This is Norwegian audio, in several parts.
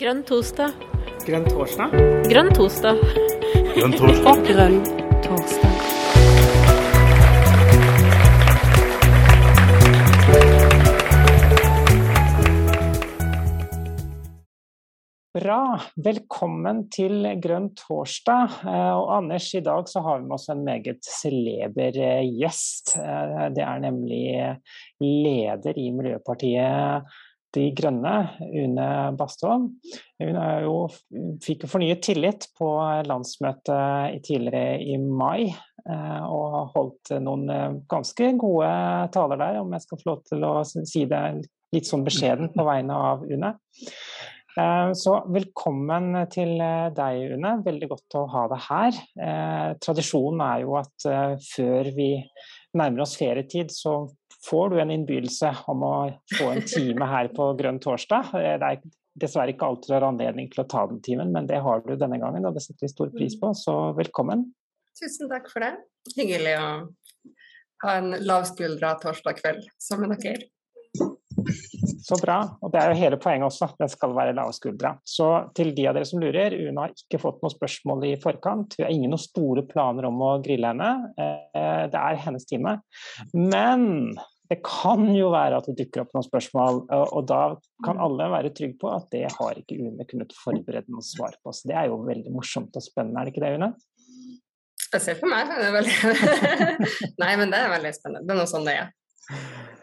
Grønn torsdag. Grønn torsdag? Grønn torsdag. Grønn torsdag. Grønn torsdag. Bra. Velkommen til Grønn torsdag. Eh, Og Anders, i dag så har vi med oss en meget celeber eh, gjest. Eh, Det er nemlig leder i Miljøpartiet De Grønne, Une Bastholm. Hun jo, fikk jo fornyet tillit på landsmøtet tidligere i mai, og og holdt noen eh, ganske gode taler der, om jeg skal få lov til å si det litt sånn beskjeden på vegne av Une. Eh, Så velkommen til eh, deg, Une. Veldig godt å ha deg her. Eh, Tradisjonen er jo at eh, før vi nærmer oss ferietid, så får du en innbydelse om å få en time her på Grønn torsdag. Eh, Det er dessverre ikke alltid du har anledning til å ta den timen, men det har du denne gangen, og det setter vi stor pris på, så velkommen. Tusen takk for det. Hyggelig å ha en lavskuldra torsdag kveld sammen med dere. Så bra. Og det er jo hele poenget også, det skal være lave skuldre. Så til de av dere som lurer, Una har ikke fått noen spørsmål i forkant. Vi har ingen store planer om å grille henne. Eh, Det er hennes time. Men det kan jo være at det dukker opp noen spørsmål, og da kan alle være trygge på at det har ikke Une kunnet forberede noe svar på. Så det er jo veldig morsomt og spennende, er det ikke det, Une? Spesielt for meg. Det er veldig... Nei, men det er veldig spennende. Det er noe sånn det er.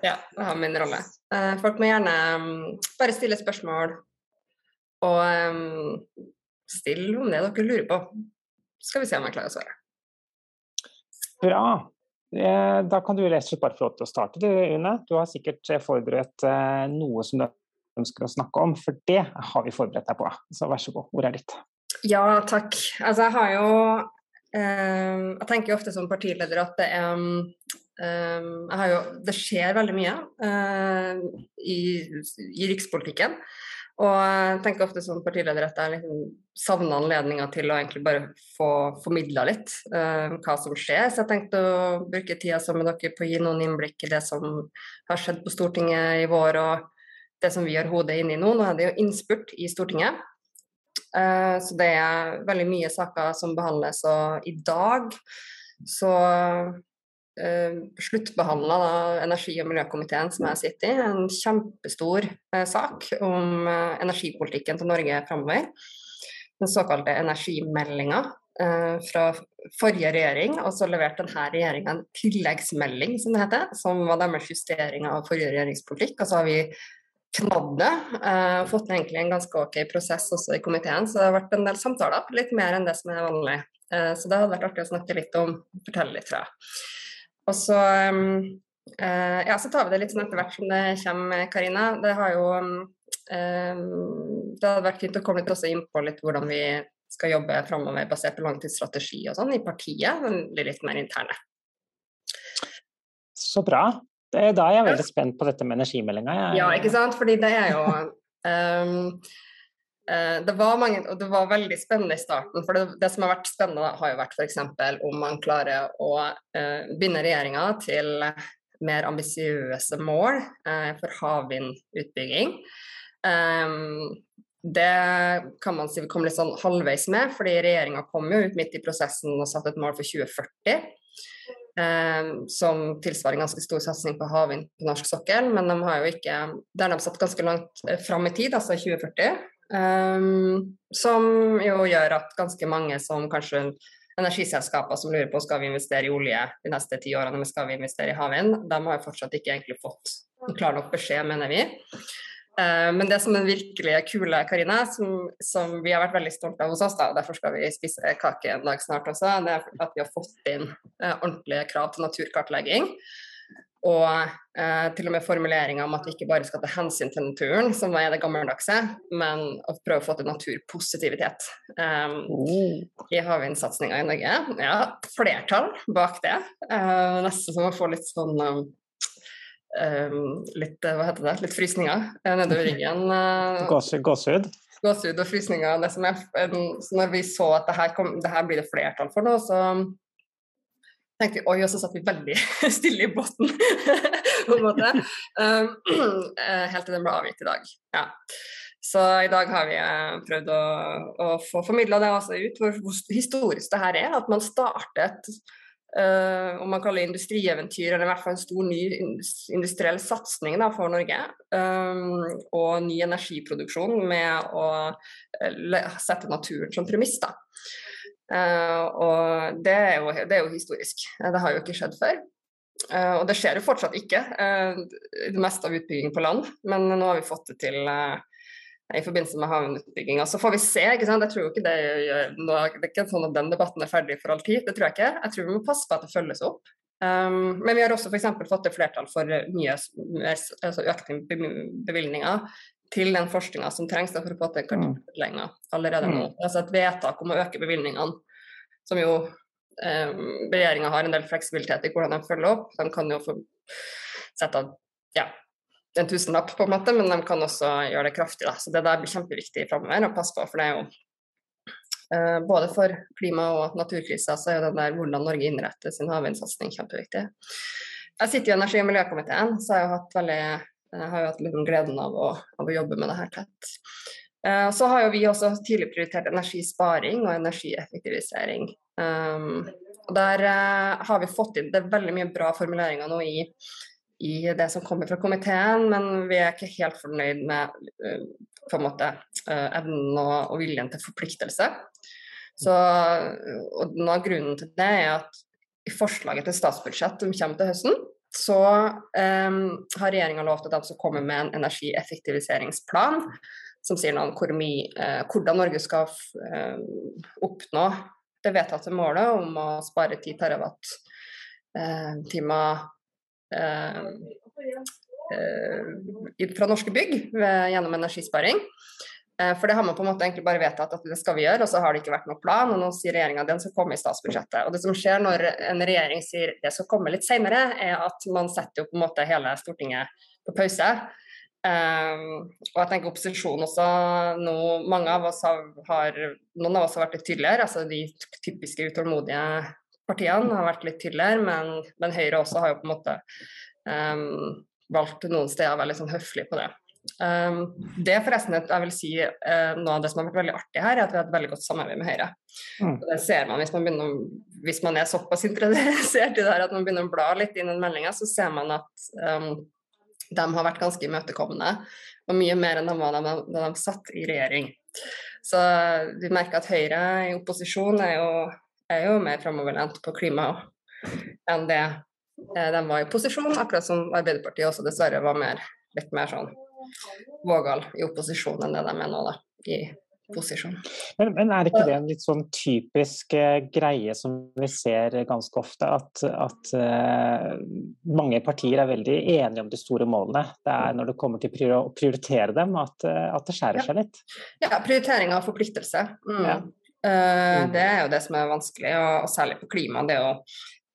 Ja, det har min rolle. Eh, Folk må gjerne mm, bare stille spørsmål, og um, stille om det dere lurer på. Så skal vi se om jeg klarer å svare. Bra. Eh, Da kan du rett og slett bare få lov til å starte, du, Une. Du har sikkert eh, forberedt eh, noe som du ønsker å snakke om, for det har vi forberedt deg på. Så vær så god, ordet er ditt. Ja, takk. Altså, jeg har jo eh, Jeg tenker ofte som partileder at det er eh, jeg har jo, Det skjer veldig mye eh, i, i rikspolitikken. Og jeg tenker ofte som partileder at jeg liksom savner anledninga til å egentlig bare få formidla litt uh, hva som skjer. Så jeg tenkte å bruke tida sammen med dere på å gi noen innblikk i det som har skjedd på Stortinget i vår, og det som vi har hodet inne i nå. Nå er det jo innspurt i Stortinget. Uh, Så det er veldig mye saker som behandles, og i dag så sluttbehandla da energi- og miljøkomiteen som jeg sitter i, en kjempestor eh, sak om eh, energipolitikken til Norge framover. Den såkalte energimeldinga eh, fra forrige regjering, og så leverte denne regjeringa en tilleggsmelding, som det heter, som var deres justering av forrige regjeringspolitikk. Og så har vi knadd det. eh, fått egentlig en ganske ok prosess også i komiteen. Så det har vært en del samtaler, litt mer enn det som er vanlig. Eh, så det hadde vært artig å snakke litt om, fortelle litt, fra. Og så um, eh, ja, så tar vi det litt sånn etter hvert som det kommer, Karina. Det har jo um, Det hadde vært fint å komme litt også inn på litt hvordan vi skal jobbe framover basert på langtidsstrategi og sånn i partiet, men blir litt mer interne. Så bra. Det, da er jeg veldig spent på dette med energimeldinga. Ja, ikke sant? Fordi det er jo eh, det var mange, og det var veldig spennende i starten. For det, det som har vært spennende, har jo vært f.eks. om man klarer å uh, binde regjeringa til mer ambisiøse mål uh, for havvindutbygging. Um, det kan man si vi kom litt sånn halvveis med, fordi regjeringa kom jo ut midt i prosessen og satte et mål for 2040. Um, som tilsvarer en ganske stor satsing på havvind på norsk sokkel, men de har jo ikke Der de satt ganske langt eh, fram i tid, altså 2040. eh, som jo gjør at ganske mange som kanskje energiselskaper som lurer på skal vi investere i olje de neste ti årene, men skal vi investere i havvind, de har jo fortsatt ikke egentlig fått en klar nok beskjed, mener vi. Eh, Men det som er virkelig kule, Karine, som, som vi har vært veldig stolte av hos oss, da, og derfor skal vi spise kake en dag snart også, det er at vi har fått inn eh, ordentlige krav til naturkartlegging. Og eh, til og med formuleringer om at vi ikke bare skal ta hensyn til naturen, som er det gammeldagse, men å prøve å få til naturpositivitet um, Oh, i havvindsatsinga i Norge. Ja, flertall bak det. Uh, nesten som å få litt sånn um, um, litt, eh, hva heter det, litt frysninger eh, nedover ryggen. Uh, gåse- Gåsehud. gåsehud og frysninger. Det som er, um, så når vi så at det her, kom, det her blir det flertall for nå, så tenkte vi oi, og så satt vi veldig stille i båten, på en måte. Um, eh, helt til den ble avgitt i dag. Ja. Så i dag har vi prøvd å, å få formidla det også ut, hvor, hvor historisk det her er. At man startet uh, om man kaller det industrieventyr, eller i hvert fall en stor ny industriell satsing for Norge. Um, og ny energiproduksjon med å uh, sette naturen som premiss. da. Uh, og det er, jo, det er, jo, historisk. Det har jo ikke skjedd før. Uh, og det skjer jo fortsatt ikke, det meste av utbygging på land. Men nå har vi fått det til i forbindelse med havneutbygginga. Så får vi se. ikke sant? Jeg tror ikke Det gjør Det er ikke sånn at den debatten er ferdig for all tid, det tror jeg ikke. Jeg tror vi må passe på at det følges opp. Um, men vi har også f.eks. fått til flertall for mye altså økte bevilgninger til den forskninga som trengs for å få til kartlegginga allerede nå. Mm. Altså et vedtak om å øke bevilgningene, som jo eh, regjeringa har en del fleksibilitet i hvordan de følger opp. De kan jo få sette av ja, en tusenlapp, på en måte, men de kan også gjøre det kraftig. Da. Så det der blir kjempeviktig framover å passe på, for det er jo eh, både for klima- og naturkrisa så er jo det der hvordan Norge innretter sin havvindsatsing kjempeviktig. Jeg sitter i energi- og miljøkomiteen, så jeg har, hatt veldig, jeg har jo hatt liksom gleden av å, av å, jobbe med det her tett. Uh, så har jo vi også tidlig prioritert energisparing og energieffektivisering. Um, og Der uh, har vi fått inn det er veldig mye bra formuleringer nå i i det som kommer fra komiteen, men vi er ikke helt fornøyd med uh, på en måte uh, evnen og, og, viljen til forpliktelse. Så, og Noe av grunnen til det er at i forslaget til statsbudsjett som kommer til høsten, så um, har regjeringa lovt at de skal komme med en energieffektiviseringsplan som sier noe om hvor mye, uh, hvordan Norge skal oppnå det vedtatte målet om å spare 10 TWh-timer Eh, eh, fra norske bygg gjennom energisparing. Eh, for det har man på en måte egentlig bare vedtatt at det skal vi gjøre, og så har det ikke vært noen plan. Og nå sier regjeringa den skal komme i statsbudsjettet. Og det som skjer når en regjering sier det skal komme litt senere, er at man setter jo på en måte hele Stortinget på pause. Um, og jeg tenker opposisjonen også nå, mange av oss har, har, Noen av oss har vært litt tydeligere, altså de typiske utålmodige partiene har vært litt tydeligere, men, men, Høyre også har jo på en måte um, valgt noen steder å være litt sånn høflig på det. Um, det er forresten jeg vil si uh, Noe av det som har vært veldig artig her, er at vi har et veldig godt samarbeid med Høyre. Mm. det ser man hvis man, begynner, hvis man er såpass interessert i det her at man begynner å bla litt inn i den meldinga, så ser man at um, de har vært ganske imøtekommende, og mye mer enn de var da de, de satt i regjering. Så vi merker at Høyre i opposisjon er jo er jo mer framoverlent på klima enn det eh, de var i posisjon, akkurat som Arbeiderpartiet også dessverre var mer, litt mer sånn vågal i opposisjon enn det de er nå, da, i posisjon. Men, men, er ikke det en litt sånn typisk uh, greie som vi ser ganske ofte, at, at uh, mange partier er veldig enige om de store målene. Det er når det kommer til å prioritere dem at, uh, at det skjærer ja. seg litt? Ja, prioritering av forpliktelse. Mm. Ja. Uh, det er jo det som er vanskelig, og, og særlig på klima. Det er jo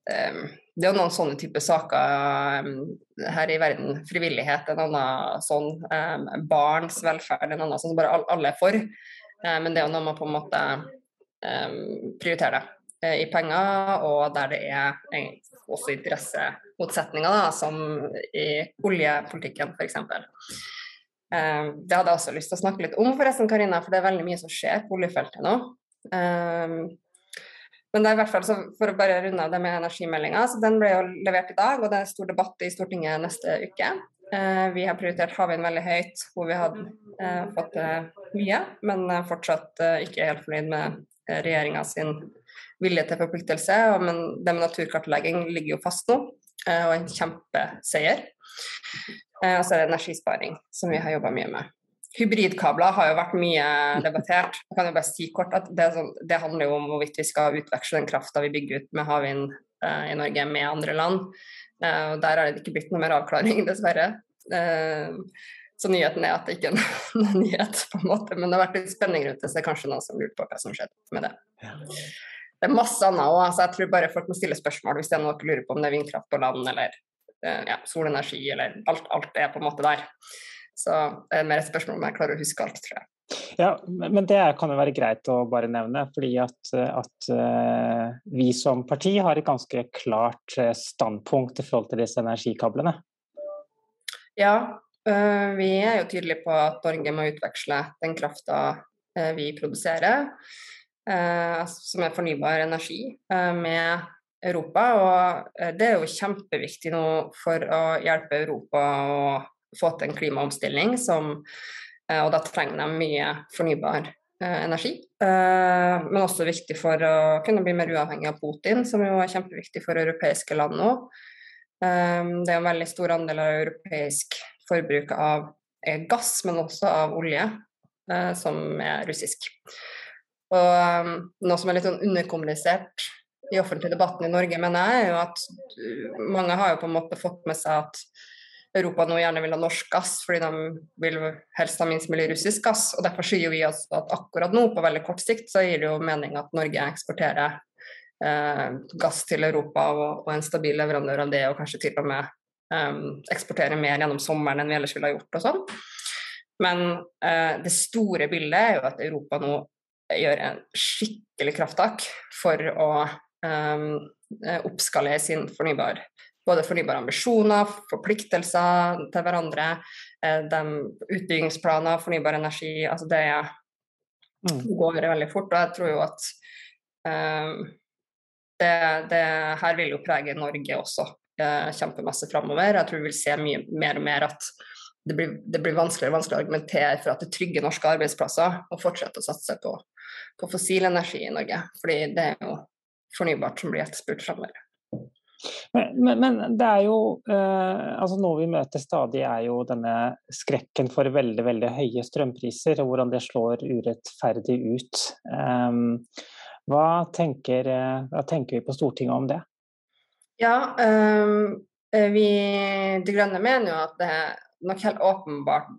det er jo noen sånne type saker um, her i verden. Frivillighet en annen sånn. Um, barns velferd en annen sånn. Bare alle er for. Men det er jo noe man på en måte prioriterer det uh, i penger, og der det er også interessemotsetninger, da, som i oljepolitikken f.eks. Det hadde jeg også lyst til å snakke litt om, forresten, Karina, for det er veldig mye som skjer på oljefeltet nå. Men det er i hvert fall, for å bare runde av det med energimeldinga, så den ble jo levert i dag, og det er stor debatt i Stortinget neste uke. Eh, vi har prioritert havvind veldig høyt, hvor vi hadde eh, fått eh, mye, men fortsatt ikke helt fornøyd med uh, regjeringa sin vilje til forpliktelse. Men det med naturkartlegging ligger jo fast nå, og en kjempeseier. og så er det energisparing, som vi har jobba mye med. Hybridkabler har jo vært mye debattert. Jeg kan jo bare si kort at det, sånn, det handler jo om hvorvidt vi skal utveksle den krafta vi bygger ut med havvind eh, i Norge med andre land. Eh, og Der har det ikke blitt noe mer avklaring, dessverre. Eh, så nyheten er at det ikke er noen nyhet, på en måte. Men det har vært litt spenning rundt det, så det er kanskje noen som lurer på hva som skjedde med det. Det er masse annet òg, så jeg tror bare folk må stille spørsmål hvis det er noe dere lurer på om det er vindkraft på land eller eh, ja, solenergi eller alt, alt er på en måte der. Så det er mer et spørsmål om jeg klarer å huske alt, tror jeg. Ja, men det kan jo være greit å bare nevne, fordi at, at uh, vi som parti har et ganske klart eh, standpunkt i forhold til disse energikablene. Ja, Vi er jo tydelige på at Norge må utveksle den krafta vi produserer, som er fornybar energi, med Europa. Og det er jo kjempeviktig nå for å hjelpe Europa å få til en klimaomstilling som Og da trenger de mye fornybar energi. Men også viktig for å kunne bli mer uavhengig av Putin, som jo er kjempeviktig for europeiske land nå. Det er en veldig stor andel av europeisk forbruk av gass, men også av olje, som er russisk. Og noe som er litt sånn underkommunisert i offentlig debatten i Norge, mener jeg, er jo at mange har jo på en måte fått med seg at Europa nå gjerne vil ha norsk gass, fordi de vil helst ha minst mulig russisk gass. og Derfor sier vi altså at akkurat nå, på veldig kort sikt, så gir det jo mening at Norge eksporterer eh, gass til Europa og, og, en stabil leverandør av det, og kanskje til og med eh, eksportere mer gjennom sommeren enn vi ellers ville ha gjort og sånn. Men eh, det store bildet er jo at Europa nå gjør en skikkelig krafttak for å um, oppskalere sin fornybar. Både fornybare ambisjoner, forpliktelser til hverandre, eh, de utbyggingsplaner, fornybar energi. altså Det mm. går veldig fort. Og jeg tror jo at um, det, det, her vil jo prege Norge også eh, kjempemasse framover. Jeg tror vi vil se mye mer og mer at det blir, det blir vanskeligere og vanskeligere å argumentere for at det trygger norske arbeidsplasser og fortsette å satse på, på fossil energi i Norge. Fordi det er jo fornybart som blir etterspurt framover. Men, men, det er jo eh, altså Noe vi møter stadig, er jo denne skrekken for veldig veldig høye strømpriser, og hvordan det slår urettferdig ut. Eh, hva, tenker, eh, hva, tenker, vi på Stortinget om det? Ja, um, vi De Grønne mener jo at det nok helt åpenbart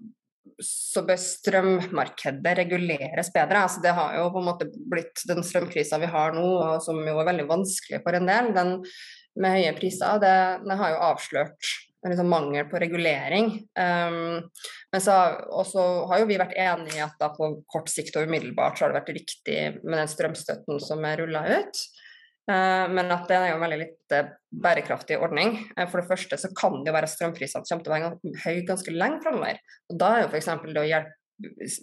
så bør strømmarkedet reguleres bedre. Altså det har jo på en måte blitt den strømkrisa vi har nå, og som jo er veldig vanskelig for en del, den med høye priser, det, det har jo avslørt liksom mangel på regulering. Um, men så også har jo vi vært enig i at da på kort sikt og umiddelbart så har det vært riktig med den strømstøtten som er rulla ut. Eh, men at det er jo en veldig litt eh, bærekraftig ordning. Eh, for det første så kan det jo være strømprisene som kommer til å være høye ganske lenge framover. Og da er jo f.eks. det å hjelpe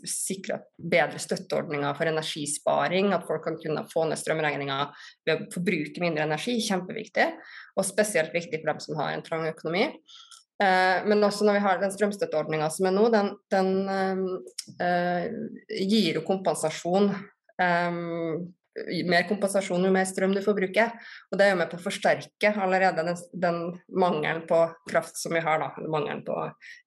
sikre bedre støtteordninger for energisparing, at folk kan kunne få ned strømregninga ved å forbruke mindre energi, kjempeviktig. Og spesielt viktig for dem som har en trang økonomi. Men også når vi har den strømstøtteordninga som er nå, den, den øh, gir jo kompensasjon um, mer kompensasjon jo mer strøm du forbruker. Og det er jo med på å forsterke allerede den, den mangelen på kraft som vi har, da, mangelen på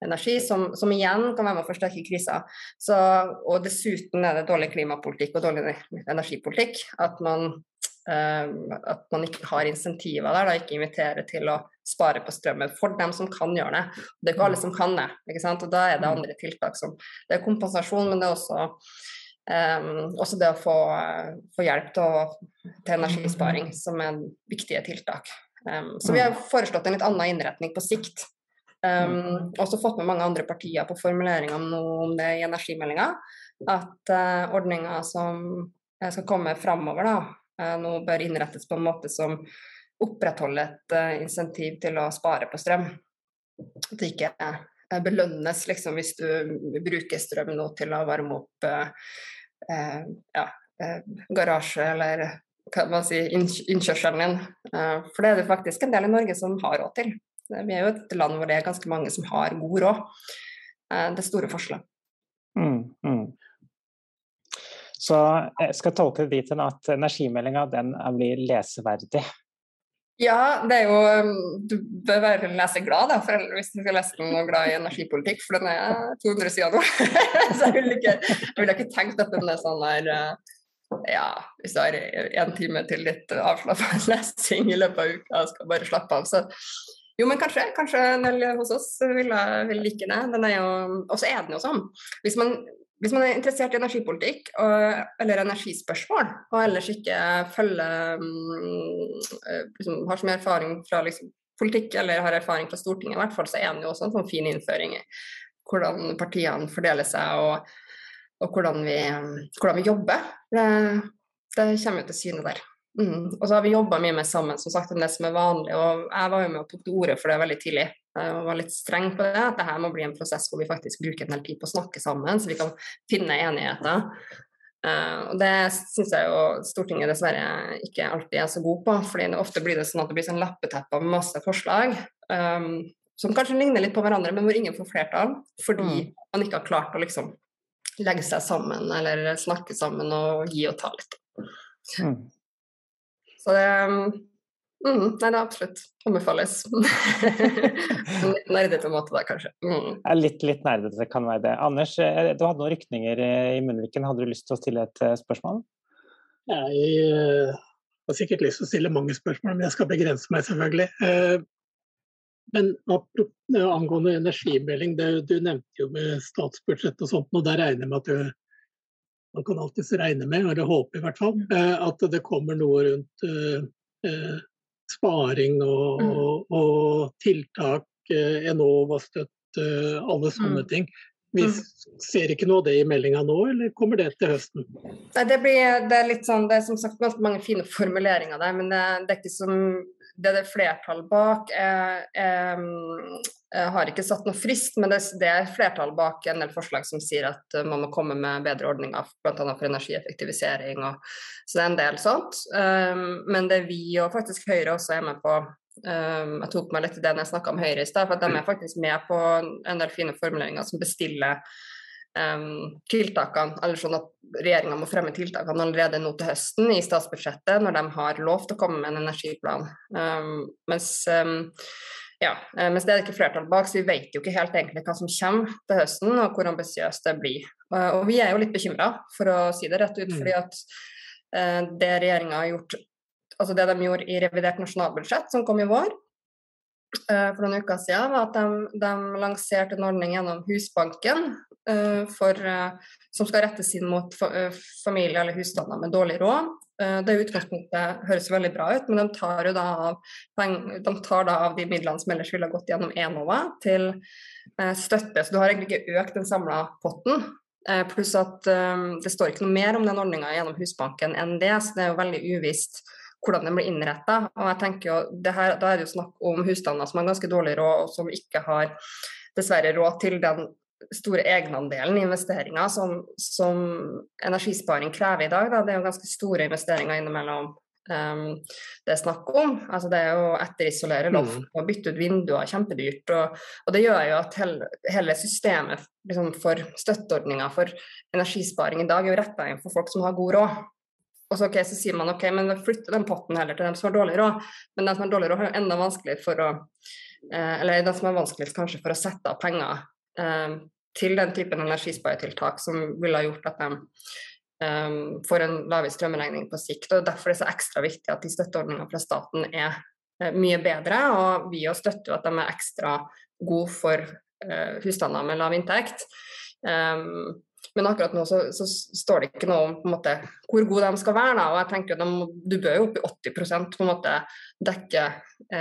energi, som, som, igjen kan være med å forsterke krisa. Så, og dessuten er det dårlig klimapolitikk og dårlig energipolitikk at man, uh, at man ikke har insentiver der, da, ikke inviterer til å spare på strømmen for dem som kan gjøre det. Det er ikke alle som kan det, ikke sant? og da er det andre tiltak som Det er kompensasjon, men det er også Um, også det å få, få hjelp til, å, til, energisparing, som er viktige tiltak. Um, så vi har foreslått en litt annen innretning på sikt. Um, også fått med mange andre partier på formuleringa om det i energimeldinga. At uh, ordninga som skal komme framover, da, uh, nå bør innrettes på en måte som opprettholder et uh, insentiv til å spare på strøm. At det ikke belønnes liksom, hvis du bruker strøm nå til å varme opp eh, ja, eh, garasje eller hva man si, innkjørselen din. Eh, for det er det faktisk en del i Norge som har råd til. Vi er jo et land hvor det er ganske mange som har god råd. Eh, det store forskjeller. Mm, mm. Så jeg skal tolke det dit at energimeldinga blir leseverdig? Ja, det er jo um, Du bør være leseglad da, for hvis du skal lese og glad i energipolitikk, for den er 200 sider nå. så jeg ville ikke, vil ikke tenkt at den er sånn der uh, Ja, hvis du har én time til litt avslappa lesing i løpet av uka og skal bare slappe av, så jo, men kanskje. Kanskje en del hos oss vil, vil like det. Den er jo, og så er den jo sånn. Hvis man hvis man er interessert i energipolitikk og, eller energispørsmål, og ellers ikke følger um, liksom, Har så mye erfaring fra liksom, politikk eller har erfaring fra Stortinget, i hvert fall, så er det jo også en sånn fin innføring i hvordan partiene fordeler seg og, og hvordan, vi, hvordan, vi, jobber. Det, det kommer jo til syne der. Mm. Og så har vi jobba mye mer sammen som sagt, enn det som er vanlig. og Jeg var jo med og tok til orde for det veldig tidlig. Jeg var litt streng på det. At dette må bli en prosess hvor vi faktisk bruker en del tid på å snakke sammen, så vi kan finne enigheter. Uh, og Det syns jeg jo Stortinget dessverre ikke alltid er så god på. fordi det Ofte blir det sånn at det blir sånn lappeteppe med masse forslag um, som kanskje ligner litt på hverandre, men hvor ingen får flertall. Fordi mm. man ikke har klart å liksom legge seg sammen eller snakke sammen og gi og ta litt. Mm. Så det mm, Nei, det er absolutt anbefales. litt nerdete måte da, kanskje. Mm. Litt, litt nerdete kan være det. Anders, eh, du hadde noen rykninger eh, i munnviken. Hadde du lyst til å stille et eh, spørsmål? Jeg har sikkert lyst til å stille mange spørsmål, men jeg skal begrense meg, selvfølgelig. Men angående energimelding, det, du nevnte jo med statsbudsjett og sånt, og der regner jeg med at du man kan alltids regne med, eller håpe i hvert fall, mm. eh, at det kommer noe rundt eh, eh sparing og, mm. og, og tiltak, Enova-støtte, alle sånne mm. ting. Vi ser ikke noe av det i meldinga nå, eller kommer det til høsten? Nei, det, blir, det, er litt sånn, det er som sagt ganske mange fine formuleringer der, men det, det er ikke som det det er flertall bak, er, er, er, har ikke satt noe frist, men det, er flertall bak en del forslag som sier at uh, man må komme med bedre ordninger, bl.a. for energieffektivisering. Og, så det er en del sånt. Um, men det vi og faktisk Høyre også er med på um, Jeg tok meg litt i det når jeg snakka om Høyre i stad, for de er faktisk med på en del fine formuleringer som bestiller um, tiltakene, eller sånn at regjeringa må fremme tiltakene allerede nå til høsten i statsbudsjettet, når de har lovt å komme med en energiplan. Mens, ja, eh, mens det er det ikke flertall bak, så vi vet jo ikke helt egentlig hva som kommer til høsten, og hvor ambisiøst det blir. Uh, og vi er jo litt bekymra, for å si det rett ut, mm. fordi at uh, det regjeringa har gjort altså det de gjorde i revidert nasjonalbudsjett, som kom i vår, for noen uker siden, var at de, de lanserte en ordning gjennom Husbanken Eh, for, eh, som skal rettes inn mot eh, familier eller husstander med dårlig råd. Det utgangspunktet høres veldig bra ut, men de tar, da av, de tar da av de midlene som ellers ville gått gjennom Enova, til støtte. Så du har egentlig ikke økt den samla potten. Pluss at det står ikke noe mer om den ordninga gjennom Husbanken enn det, så det er jo veldig uvisst hvordan den blir innretta. Og jeg tenker jo, her, Da er det jo snakk om husstander som har ganske dårlig råd, og som ikke har dessverre råd til den store egenandelen i investeringer som, som, energisparing krever i dag. Da. Det er jo ganske store investeringer innimellom um, det er snakk om. Altså det er jo etterisolere loft mm. og bytte ut vinduer, kjempedyrt. Og, og det gjør jo at hele, hele systemet liksom, for støtteordninger for energisparing i dag er jo retta inn for folk som har god råd. Og så, okay, så sier man ok, men flytter den potten heller til dem som har dårlig råd. Men den som har dårlig råd, har enda vanskeligere for å eh, Eller de som har vanskeligst kanskje for å sette av penger eh, til den typen energisparetiltak som ville ha gjort at de eh, får en lavere strømregning på sikt. og Derfor er det så ekstra viktig at de støtteordningene fra staten er uh, mye bedre. og Vi støtter jo at de er ekstra gode for uh, husstander med lav inntekt. Um, men akkurat nå så, så, står det ikke noe om måte, hvor gode de skal være. Da. og jeg tenker de, Du bør jo opp i 80% på en måte dekke,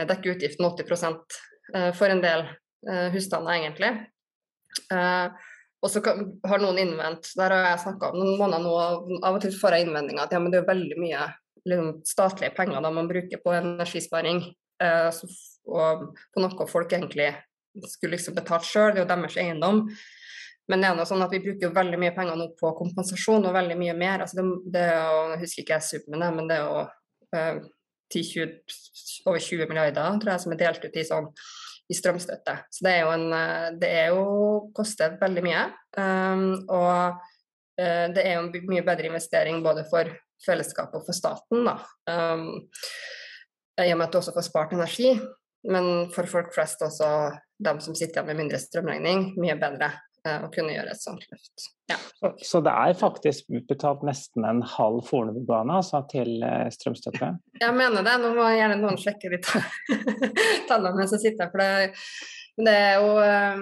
dekke utgiften 80 for en del husstander, egentlig. Og så har noen innvendt, der har jeg snakka om noen måneder nå, av og til får jeg innvendinger at ja, men det er veldig mye liksom, statlige penger da man bruker på energisparing, og på noe folk egentlig skulle liksom betalt sjøl, det er jo deres eiendom. Men det er noe sånn at vi bruker jo veldig mye penger nå på kompensasjon, og veldig mye mer. Altså det, det er jo, jeg husker ikke jeg summen, men det er jo eh, 10, 20, over 20 milliarder tror jeg, som er delt ut i sånn i strømstøtte. Så det er jo, en, eh, det er jo koster veldig mye. Um, og uh, det er jo en mye bedre investering både for fellesskapet og for staten, da. Um, I og med at du også får spart energi. Men for folk flest, også dem som sitter igjen med mindre strømregning, mye bedre å kunne gjøre et sånt løft. Ja. Så, så, det er faktisk utbetalt nesten en halv Fornebubane altså, til eh, strømstøtte? Jeg mener det. Nå må gjerne noen sjekke de tallene mens jeg sitter her. for det det er, jo, eh,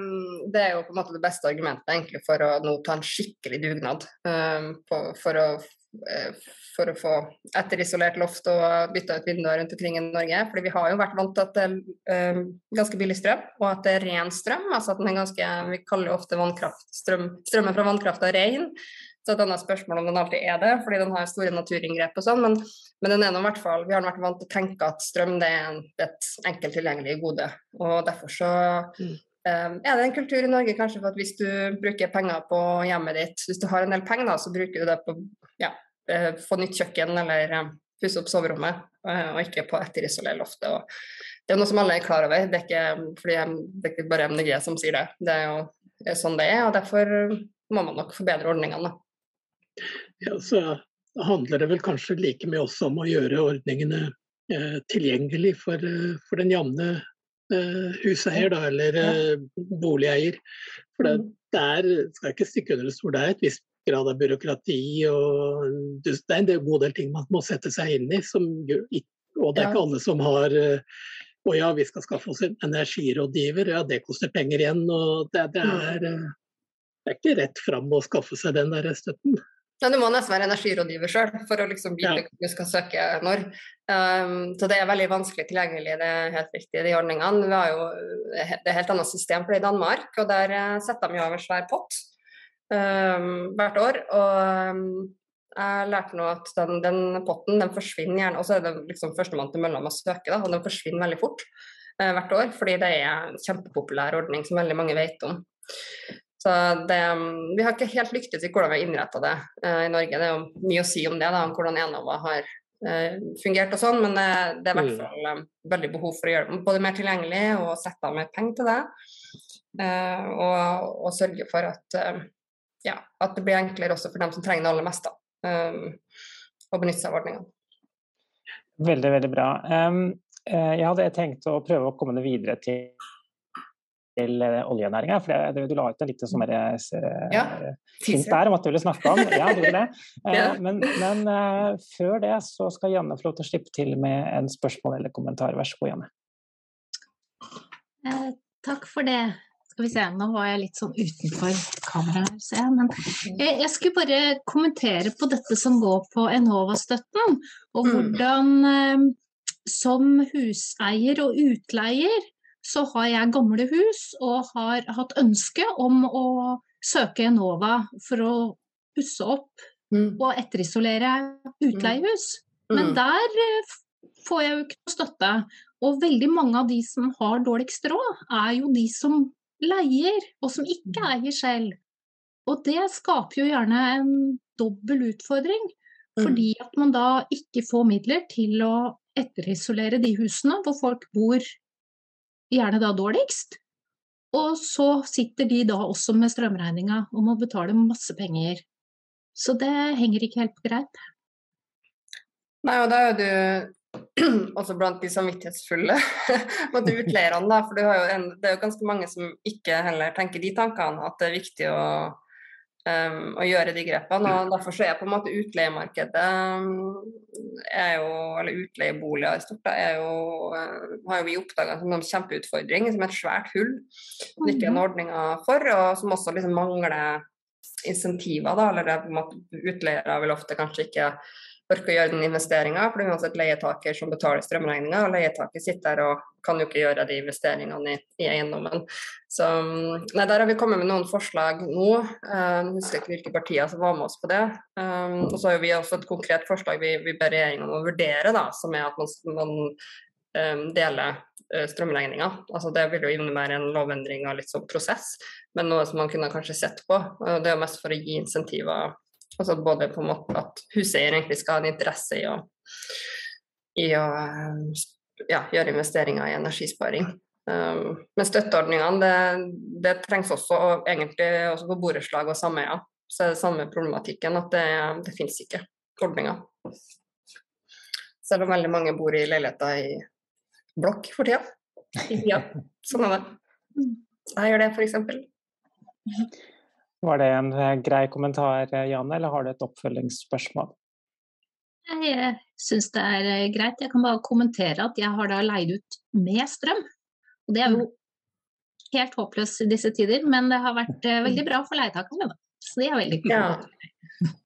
det er, jo, på en måte det beste argumentet egentlig for å nå ta en skikkelig dugnad. Um, på, for å Eh, for å få etterisolert loft og bytta ut vinduer rundt omkring i Norge. Fordi vi har jo vært vant til at det er um, ganske billig strøm, og at det er ren strøm. altså at den er ganske, Vi kaller jo ofte strøm, strømmen fra vannkrafta ren. Så et annet spørsmål om den alltid er det, fordi den har store naturinngrep og sånn. Men, men den er nå i hvert fall, vi har vært vant til å tenke at strøm det er et enkelt tilgjengelig gode. Og derfor så mm. um, er det en kultur i Norge kanskje for at hvis du bruker penger på hjemmet ditt, hvis du har en del penger, da, så bruker du det på ja, få nytt kjøkken eller um, pusse opp soverommet, uh, og ikke på etterisolere loftet. Og det er noe som alle er klar over. Det er ikke, fordi det er ikke bare MDG som sier det. Det er jo sånn det er, og derfor må man nok forbedre ordningene. Ja, så handler det vel kanskje like mye også om å gjøre ordningene eh, tilgjengelig for, eh, for, den jevne eh, huseier da, eller eh, boligeier. For det, mm. det er, skal ikke stikke under det stol, det er et visst grad av byråkrati og det er en god del ting man må sette seg inn i. Som, og det er ikke alle som har Å ja, vi skal skaffe oss en energirådgiver. Ja, det koster penger igjen. Og det, det, mm. er, eh, det er, ikke rett fram å skaffe seg den der støtten. Ja, Du må nesten være energirådgiver sjøl for å liksom vite ja. du skal søke når. Um, så det er veldig vanskelig tilgjengelig, det er helt riktig, de ordningene. Vi har jo, det er helt annet system for det i Danmark, og der eh, setter de jo av en svær pott um, hvert år. og um, jeg lærte nå at den, den, potten den forsvinner gjerne, og så er det liksom førstemann til mølla med å søke, da, og den forsvinner veldig fort uh, hvert år. Fordi det er en kjempepopulær ordning som veldig mange vet om. Så det, Vi har ikke helt lyktes i hvordan vi har innretta det uh, i Norge. Det er jo mye å si om det, da, om hvordan Enova har uh, fungert og sånn, men det, det er i hvert mm. fall eh, veldig behov for å gjøre det både mer tilgjengelig og sette av mer penger til det. Og, og, sørge for at, ja, at det blir enklere også for dem som trenger det aller mest. da um, å benytte seg av ordningene. Veldig, veldig bra. Um, jeg hadde tenkt å prøve å komme det videre til, til uh, oljenæringa. For det, du la ut en liten sånn uh, ja, hint der om at du ville snakke om. Ja, du ville det. ja. Men, men uh, før det så skal Janne få lov til å slippe til med en spørsmål eller kommentar. Vær så god, Janne. takk for det. Skal vi se, nå var jeg litt sånn utenfor kameraet, ser jeg. Men jeg, jeg, skulle bare kommentere på dette som går på Enova-støtten. Og mm. hvordan mm. som huseier og utleier så har jeg gamle hus og har hatt ønske om å søke Enova for å pusse opp mm. og etterisolere utleiehus. Mm. Men der eh, får jeg jo ikke noe støtte. Og veldig mange av de som har dårligst råd, er jo de som leier, og som ikke mm. eier selv. Og det skaper jo gjerne en dobbel utfordring, mm. fordi at man da ikke får midler til å etterisolere de husene hvor folk bor gjerne da dårligst. Og så sitter de da også med strømregninga og må betale masse penger. Så det henger ikke helt på greip. Nei, og da er du også blant de samvittighetsfulle mot utleierne. Da, for en, det er jo ganske mange som ikke heller tenker de tankene, at det er viktig å, um, å gjøre de grepene. og Derfor så er på en måte utleiemarkedet er jo, eller utleieboliger i stort, da, er jo, uh, har jo vi oppdaga som en kjempeutfordring, som et svært hull som ikke er en ordning ordninger for, og som også liksom mangler insentiver. da, eller det, på en måte, Utleiere vil ofte kanskje ikke orker å gjøre den investeringa, for det er uansett leietaker som betaler strømregninga, og leietaker sitter der og kan jo ikke gjøre de investeringene i, i eiendommen. Så nei, Der har vi kommet med noen forslag nå. Jeg husker ikke hvilke partier som var med oss på det. Um, og så har vi også et konkret forslag vi, vi ber regjeringen om å vurdere, da, som er at man, man um, deler strømregninga. Altså, det vil jo innebære en lovendring av litt sånn prosess, men noe som man kunne kanskje sett på. Det er jo mest for å gi insentiver Altså både på en måte at huseier egentlig skal ha en interesse i å, i å ja, gjøre investeringer i energisparing. Um, men støtteordningene, det, det, trengs også og egentlig også på borettslag og sameier. Så er det samme problematikken at det, det finnes ikke ordninger. Selv om veldig mange bor i leiligheter i blokk for tida. Ja, sånn er det. Jeg gjør det, f.eks. Var det en eh, grei kommentar, eh, Janne, eller har du et oppfølgingsspørsmål? Jeg syns det er eh, greit. Jeg kan bare kommentere at jeg har da leid ut med strøm. Og det er jo helt håpløst i disse tider, men det har vært veldig bra for leietakerne. Så det er veldig kult. Ja.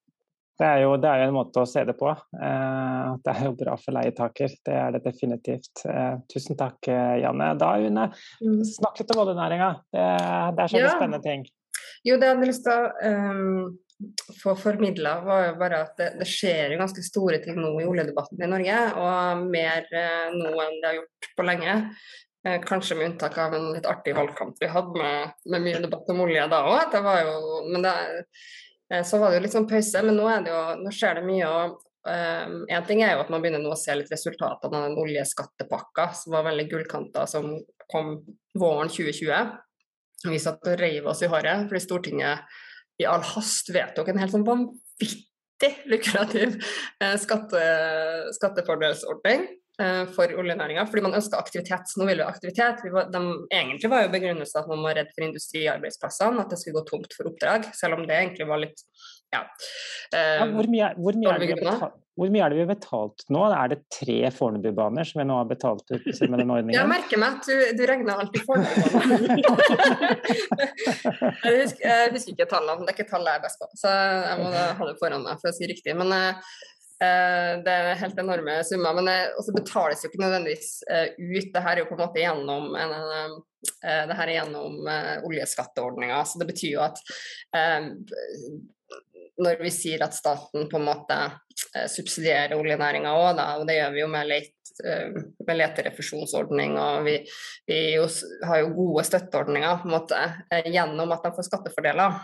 Det er, jo, det er, jo, en måte å se det på. det er jo bra for leietaker, det er det definitivt. tusen takk, Janne. Da, Une, mm. snakk litt om oljenæringa. Det, er så det ja. spennende ting. Jo, det jeg hadde lyst til å um, få formidla, var jo bare at det, det, skjer jo ganske store ting nå i oljedebatten i Norge. Og mer uh, nå enn det har gjort på lenge. Uh, kanskje med unntak av en litt artig valgkamp vi hadde med, med mye debatt om olje da òg. Uh, så var det jo litt sånn pause. Men nå, det jo, nå skjer det mye. og Um, en ting er jo at man begynner nå å se litt resultatene av den oljeskattepakka som var veldig gullkanta, som kom våren 2020. Vi satt og reiv oss i håret fordi Stortinget i all hast vedtok en helt sånn vanvittig lukrativ eh, skatte, skattefordelsordning eh, for oljenæringa, fordi man ønska aktivitet. Nå vil vi ha aktivitet. Vi var, de, egentlig var jo begrunnelsen at man var redd for industriarbeidsplassene, at det skulle gå tomt for oppdrag, selv om det egentlig var litt ja. ja hvor, mye, hvor, mye betalt, hvor, mye, er det vi har betalt nå? Er det tre Fornebubaner som vi nå har betalt ut med den ordningen? Jeg merker meg at du, du regner alltid Fornebubaner. jeg, husker, jeg husker ikke tallene, det er ikke tallet jeg er best på, så jeg må ha det foran meg for å si riktig. Men uh, det er helt enorme summer. Men det betales jo ikke nødvendigvis ut. Det her er jo på en måte gjennom en, en det her er gjennom oljeskatteordninga. Så det betyr jo at når vi sier at staten på en måte eh, subsidierer oljenæringa òg, og det gjør vi jo med, leit, eh, med leterefusjonsordning, og vi, vi jo, har jo gode støtteordninger på en måte, eh, gjennom at de får skattefordeler.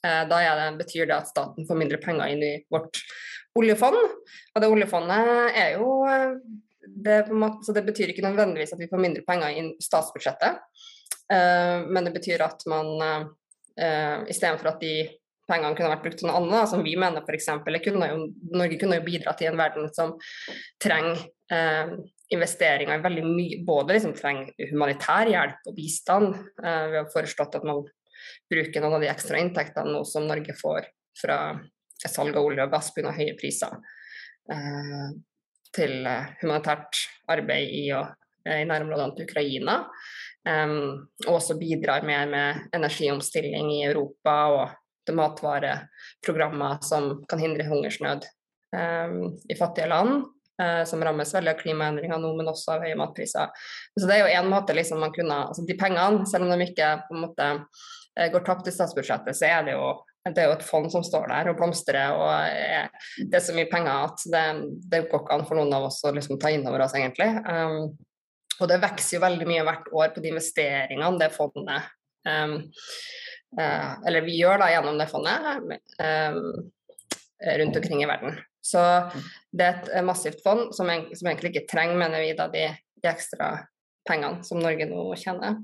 Da det, betyr det at staten får mindre penger inn i vårt oljefond. Og det oljefondet er jo det, måte, Så det betyr ikke nødvendigvis at vi får mindre penger inn i statsbudsjettet, men det betyr at man istedenfor at de pengene kunne vært brukt til noe annet, som vi mener f.eks. Norge kunne jo bidra til en verden som trenger eh, investeringer i veldig mye, både liksom trenger humanitær hjelp og bistand. Eh, vi har foreslått at man bruker noen av de ekstra inntektene nå som Norge får fra salg av olje og gass pga. høye priser, eh, til eh, humanitært arbeid i, og, eh, i nærområdene til Ukraina. Um, og også bidrar mer med energiomstilling i Europa og til matvareprogrammer som kan hindre hungersnød um, i fattige land. Uh, som rammes veldig av klimaendringer nå, men også av høye matpriser. Så det er jo en måte liksom man kunne, altså De pengene, selv om de ikke på en måte uh, går tapt i statsbudsjettet, så er det jo det er jo et fond som står der og blomstrer. og Det er så mye penger at det, det går ikke an for noen av oss å liksom ta inn over oss, egentlig. Um, og det vokser jo veldig mye hvert år på de investeringene det fondet um, Eh, eller vi gjør da gjennom det fondet eh, rundt omkring i verden. Så det er et massivt fond som, egentlig ikke trenger, mener vi, da de, de, ekstra pengene som Norge nå tjener.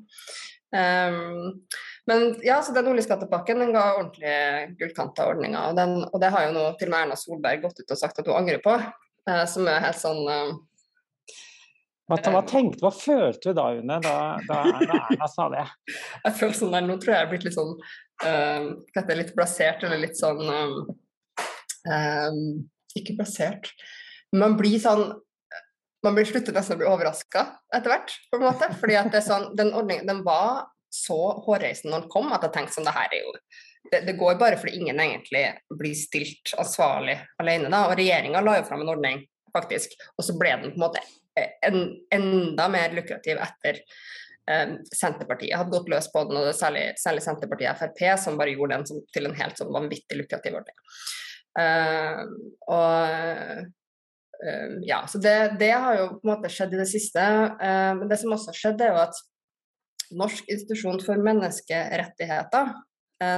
Um, men ja, så den oljeskattepakken den ga ordentlig gullkanta ordninger. Og, og det har jo nå til og med Erna Solberg gått ut og sagt at hun angrer på. Uh, som er helt sånn uh, hva, hva, tenkte, hva følte du da, Une, da, da, Erna sa det? Jeg føler sånn der, Nå tror jeg jeg er blitt litt sånn uh, litt blasert, eller litt sånn um, um, Ikke blasert. Man blir sånn Man blir slutter nesten å bli overraska etter hvert, på en måte. fordi at det er sånn, den ordningen den var så hårreisende når den kom, at jeg tenkte sånn det her er jo det, det, går bare fordi ingen egentlig blir stilt ansvarlig alene. Da. Og regjeringa la jo fram en ordning, faktisk, og så ble den på en måte en, enda mer lukrativ etter eh, Senterpartiet hadde gått løs på den, og det særlig, særlig Senterpartiet og Frp som bare gjorde den som, til en helt sånn vanvittig lukrativ ordning. Eh, og uh, ja, så det, det, har jo på en måte skjedd i det siste. Uh, men det som også har skjedd, er jo at Norsk institusjon for menneskerettigheter,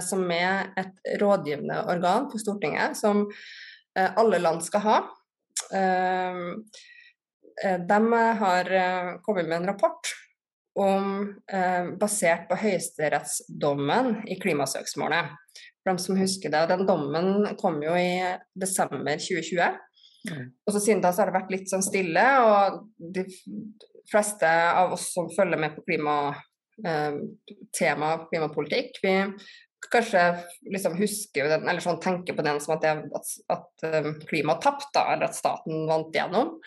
som er et rådgivende organ på Stortinget, som alle land skal ha, Eh, de har eh, kommet med en rapport om, eh, basert på høyesterettsdommen i klimasøksmålet. For dem som husker det, Den dommen kom jo i desember 2020. Mm. Og så Siden da så har det vært litt sånn stille, og de fleste av oss som følger med på klimatema, klimapolitikk, vi kanskje liksom husker den, eller sånn tenker på den som at, det, at, at klimaet tapte, eller at staten vant gjennom.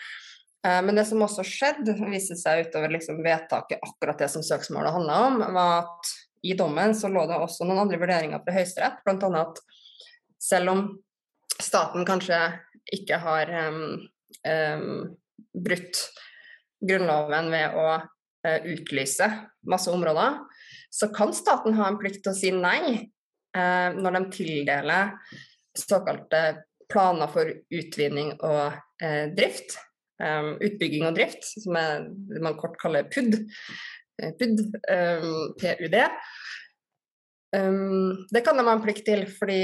Eh, men det som også skjedde, viste seg utover liksom vedtaket, akkurat det som søksmålet handla om, var at i dommen så lå det også noen andre vurderinger fra Høyesterett, bl.a. at selv om staten kanskje ikke har um, um, brutt Grunnloven ved å uh, utlyse masse områder, så kan staten ha en plikt til å si nei uh, når de tildeler såkalte planer for utvinning og uh, drift, um, utbygging og drift, som er, man kort kaller PUD, PUD, um, PUD. Um, det kan de ha en plikt til, fordi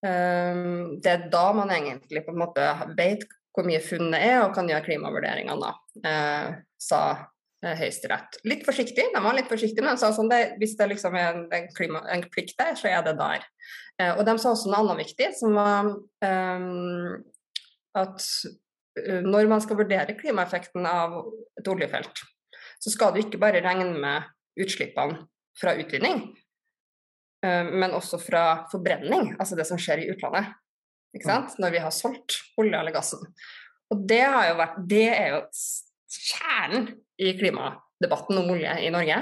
det er da man egentlig på en måte vet hvor mye funnet er og kan gjøre klimavurderingene, uh, sa uh, Høyesterett. Litt forsiktig, de var litt forsiktige, men de sa sånn det, hvis det liksom er en, en, klima, en, plikt der, så er det der. Uh, og de sa også noe annet viktig, som var um, at når man skal vurdere klimaeffekten av et oljefelt, så skal du ikke bare regne med utslippene fra utvinning, Eh, men også fra forbrenning, altså det som skjer i utlandet. Når vi har solgt olje eller gassen. Og det, har jo vært, det er jo kjernen i klimadebatten om olje i Norge.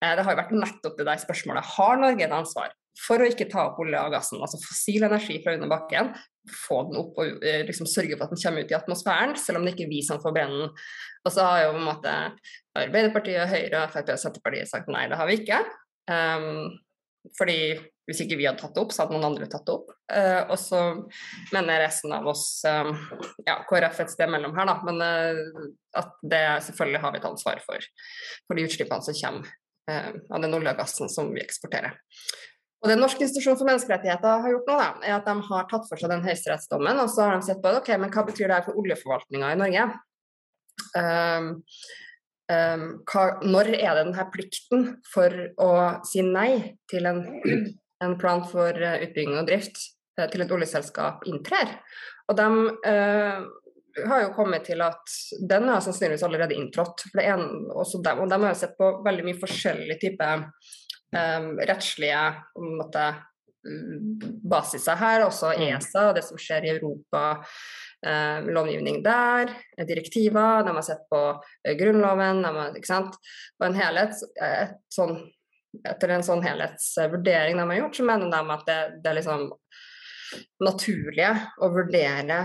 Eh, det har jo vært nettopp det der spørsmålet. Har Norge et ansvar for å ikke ta opp olje og gassen, altså fossil energi fra under bakken, få den opp og eh, liksom sørge for at den kommer ut i atmosfæren, selv om det ikke er vi som brenne den. Og så har jo på en måte Arbeiderpartiet, Høyre, Frp og Senterpartiet sagt nei, det har vi ikke. Um, fordi hvis ikke vi hadde tatt det opp, så hadde noen andre tatt det opp. Uh, og så mener resten av oss, um, ja, KrF et sted mellom her, da, men uh, at det selvfølgelig har vi et ansvar for, for de utslippene som kommer uh, av den olje og gassen som vi eksporterer. Og det Norsk institusjon for menneskerettigheter har gjort nå, da, er at de har tatt for seg den høyesterettsdommen, og så har de sett på ok, men hva betyr det her for oljeforvaltninga i Norge. Um, um, hva, når er det denne plikten for å si nei til en, en plan for uh, utbygging og drift uh, til et oljeselskap inntrer? Og de uh, har jo kommet til at den har sannsynligvis allerede inntrådt. For det en, også dem, og de har jo sett på veldig mye forskjellige typer um, rettslige måte, basiser her, også mm. ESA og det som skjer i Europa eh, lovgivning der, direktiver, de har sett på eh, Grunnloven, har, ikke sant. Og en helhet, et sånn, etter en sånn helhetsvurdering de har gjort, så mener de at det, det er liksom naturlige å vurdere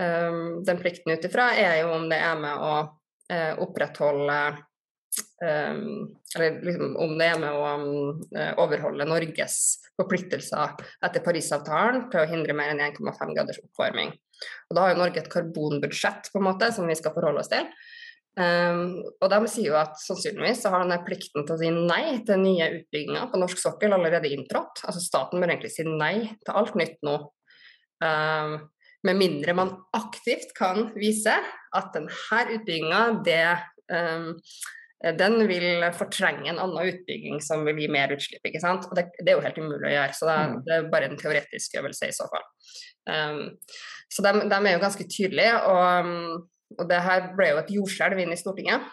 um, den plikten ut ifra, er jo om det er med å uh, opprettholde Eller liksom, om det er med å um, overholde Norges forpliktelser etter Parisavtalen til å hindre mer enn 1,5 graders oppvarming. Og Da har jo Norge et karbonbudsjett på en måte som vi skal forholde oss til. Um, og de sier jo at sannsynligvis så har denne plikten til å si nei til nye utbygginger på norsk sokkel allerede inntrådt. Altså staten bør egentlig si nei til alt nytt nå. Um, med mindre man aktivt kan vise at denne utbygginga, det um, den vil fortrenge en annen utbygging som vil gi mer utslipp. ikke sant? Og det, det er jo helt umulig å gjøre, så det, mm. det er bare en teoretisk øvelse i så fall. Um, så de, de, er jo ganske tydelige. Og, um, og det her ble jo et jordskjelv inn i Stortinget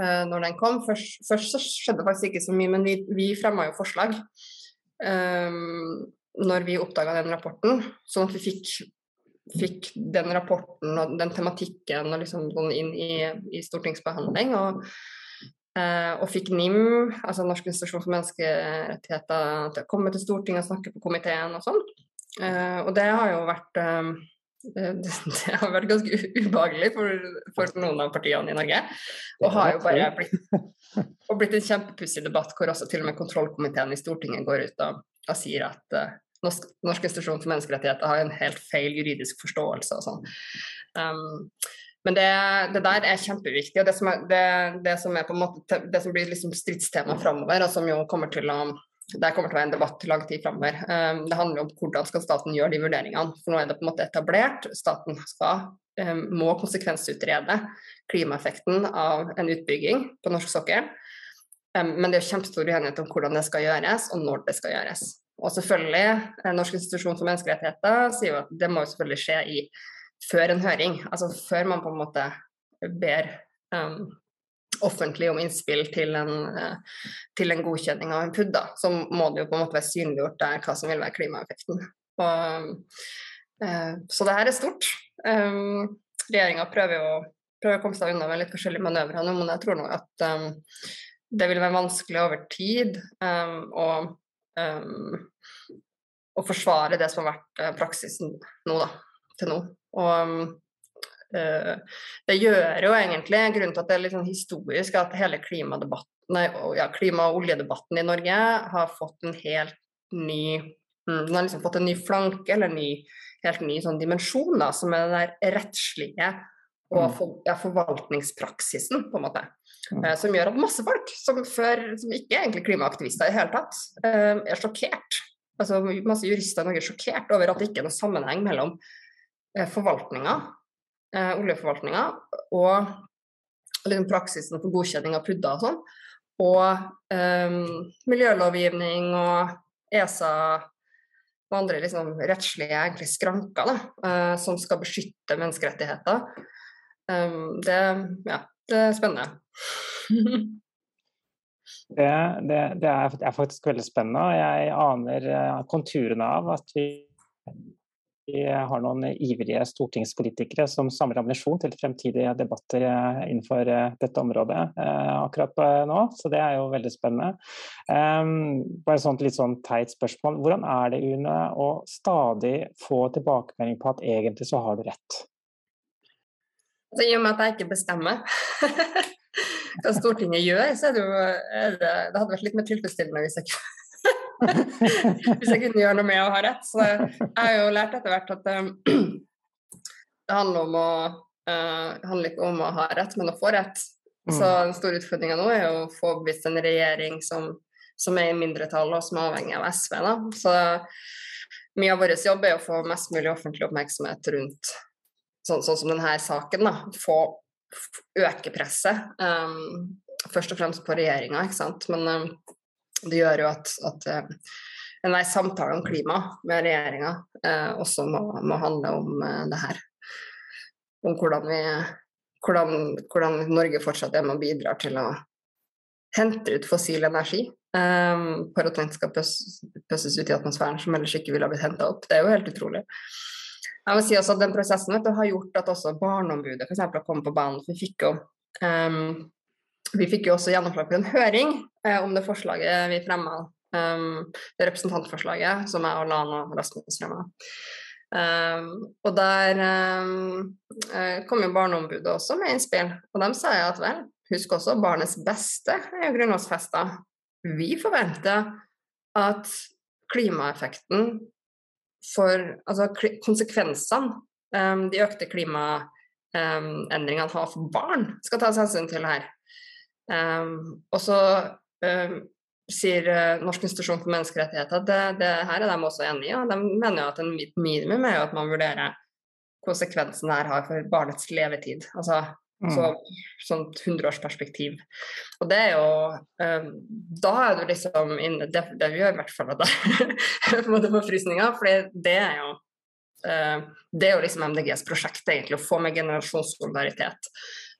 uh, når den kom. Først, først, så skjedde det faktisk ikke så mye, men vi, vi fremma jo forslag um, når vi oppdaga den rapporten, sånn at vi fikk, fikk den rapporten og den tematikken og liksom inn i, i stortingsbehandling. og eh, og fikk NIM, altså Norsk institusjon for menneskerettigheter, til å komme til Stortinget og snakke på komiteen og sånn. Eh, og det har jo vært eh, det, det, har vært ganske ubehagelig for, for, noen av partiene i Norge. Og har jo bare blitt, blitt en kjempepussig debatt hvor også til og med kontrollkomiteen i Stortinget går ut og, og sier at uh, Norsk, Norsk, institusjon for menneskerettigheter har en helt feil juridisk forståelse og sånn. Um, men det, det, der er kjempeviktig, og det som, er, det, det som, er måte, som blir liksom stridstema framover, og som jo kommer til å det kommer til å være en debatt lang tid framover. Um, det handler om hvordan skal staten gjøre de vurderingene. For nå er det på en måte etablert. Staten skal, um, må konsekvensutrede klimaeffekten av en utbygging på norsk sokkel. Um, men det er kjempestor uenighet om hvordan det skal gjøres, og når det skal gjøres. Og selvfølgelig, Norsk institusjon for menneskerettigheter sier jo at det må jo selvfølgelig skje i, før en høring. Altså før man på en måte ber um, offentlig om innspill til en, uh, til en godkjenning av en PUD, da, så må det jo på en måte være synliggjort der hva som vil være klimaeffekten. Og, uh, så det her er stort. Um, Regjeringa prøver prøver å komme seg unna med litt forskjellige manøvrer nå, men jeg tror nå at um, det vil være vanskelig over tid um, å, um, å forsvare det som har vært uh, praksisen nå, da, til nå. Og øh, det gjør jo egentlig grunnen til at det er litt sånn historisk at hele klimadebatten, nei, ja, klima- og oljedebatten i Norge har fått en helt ny mm, Den har liksom fått en ny flanke, eller en ny, helt ny sånn dimensjon, da, som er den der rettslige og Mm. for, ja, forvaltningspraksisen, på en måte. Eh, som gjør at masse folk som før som ikke er egentlig klimaaktivister i det hele tatt, eh, er sjokkert. Altså Masse jurister i Norge er sjokkert over at det ikke er noen sammenheng mellom eh, forvaltninga, eh, oljeforvaltninga, og liksom, praksisen for godkjenning av PUD-er og sånn, og eh, miljølovgivning og ESA og andre liksom, rettslige egentlig skranker da, eh, som skal beskytte menneskerettigheter. Um, det, ja, det er spennende. Det, det, det, er, faktisk veldig spennende, og jeg aner eh, konturene av at vi, vi har noen ivrige stortingspolitikere som samler ammunisjon til fremtidige debatter eh, innenfor eh, dette området akkurat nå. Så det er jo veldig spennende. Um, bare sånt litt sånn teit spørsmål. Hvordan er det, Une, å stadig få tilbakemelding på at egentlig så har du rett? Så I og med at jeg ikke bestemmer hva Stortinget gjør, så er det jo er det, det hadde vært litt mer tilfredsstillende hvis jeg, hvis jeg kunne gjøre noe med å ha rett. Så jeg har jo lært etter hvert at um, det handler, om å, uh, handler ikke om å ha rett, men å få rett. Så den store utfordringa nå er å få overbevist en regjering som, som, er i mindretall og som er avhengig av SV. Da. Så mye av vår jobb er å få mest mulig offentlig oppmerksomhet rundt sånn, sånn som denne saken, da, få øke presset. Um, først og fremst på regjeringa, ikke sant. Men um, det gjør jo at, at uh, enhver samtale om klima med regjeringa uh, også må, må, handle om uh, det her. Om hvordan, vi, hvordan, hvordan Norge fortsatt er med og bidrar til å hente ut fossil energi. Um, for at den skal pøses ut i atmosfæren som ellers ikke ville ha blitt henta opp. Det er jo helt utrolig. Jeg må si også at Den prosessen du, har gjort at også Barneombudet for eksempel, har kommet på banen. Vi fikk jo, um, vi fikk jo også gjennomslag en høring uh, om det forslaget vi fremma. Um, det representantforslaget som jeg og Lana Rasmus fremma. Um, og der um, kom jo Barneombudet også med innspill. Og de sa at vel, husk også barnets beste er jo grunnlovsfesta. Vi forventer at klimaeffekten for altså, konsekvensene um, de økte klimaendringene um, har for barn, skal tas hensyn til her. Um, og så sier uh, Norsk institusjon for menneskerettigheter at det, det, her er de også enig i. De mener jo at en minimum er jo at man vurderer konsekvensen det her har for barnets levetid. Altså så, sånn hundreårsperspektiv. Og det er jo um, Da er du liksom inne Det, det gjør i hvert fall at jeg får frysninger, for det er jo uh, Det er jo liksom MDGs prosjekt, egentlig, å få med generasjonssolidaritet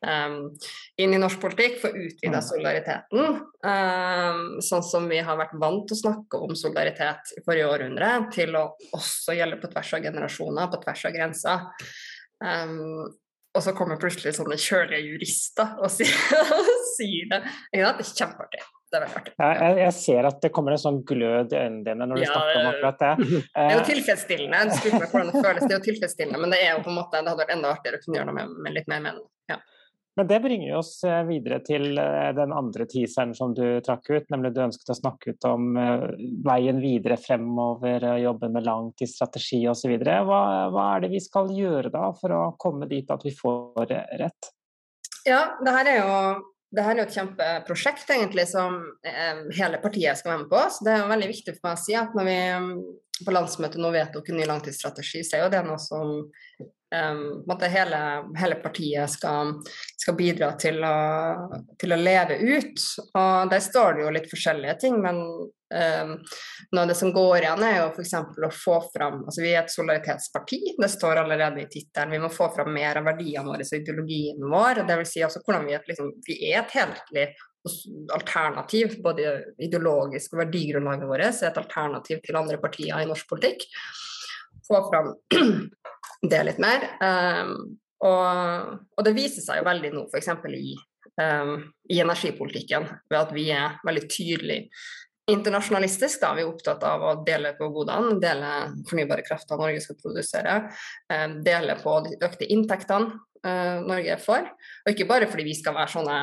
um, inn i norsk politikk, få utvida solidariteten. Um, sånn som vi har vært vant til å snakke om solidaritet i forrige århundre, til å også gjelde på tvers av generasjoner, på tvers av grenser. Um, og så kommer plutselig sånne kjølige jurister og sier, sier det. Det er kjempeartig. Det er veldig artig. Jeg, jeg, ser at det kommer en sånn glød i øynene dine når du ja, snakker om akkurat det. Det er jo tilfredsstillende. Du meg hvordan det føles. Det er jo tilfredsstillende, men det er jo på en måte, det hadde vært enda artigere å kunne gjøre noe med, med litt mer mening. Ja. Men det bringer oss videre til den andre teaseren som du trakk ut, nemlig du ønsket å snakke ut om veien videre fremover, jobbe med langtidsstrategi osv. Hva, hva er det vi skal gjøre da for å komme dit at vi får rett? Ja, det her er jo her er jo et kjempeprosjekt egentlig som eh, hele partiet skal være med på. Så det er jo veldig viktig for meg å si at når vi på landsmøtet nå vedtok en ny langtidsstrategi, så er jo det noe som um, hele, hele, partiet skal, skal bidra til å, til å, leve ut. Og Der står det jo litt forskjellige ting, men um, noe av det som går igjen, er jo f.eks. å få fram altså Vi er et solidaritetsparti, det står allerede i tittelen. Vi må få fram mer av verdiene våre og ideologien vår. Det vil si altså hvordan vi er, liksom, vi er et helhetlig alternativ, både ideologisk og verdigrunnlaget vårt, er et alternativ til andre partier i norsk politikk. Få fram det litt mer. Um, og, og, det viser seg jo veldig nå, f.eks. I, um, i energipolitikken, ved at vi er veldig tydelig internasjonalistisk. Da. Vi er opptatt av å dele på godene, dele fornybare krefter Norge skal produsere. Um, dele på de økte inntektene uh, Norge får. Og ikke bare fordi vi skal være sånne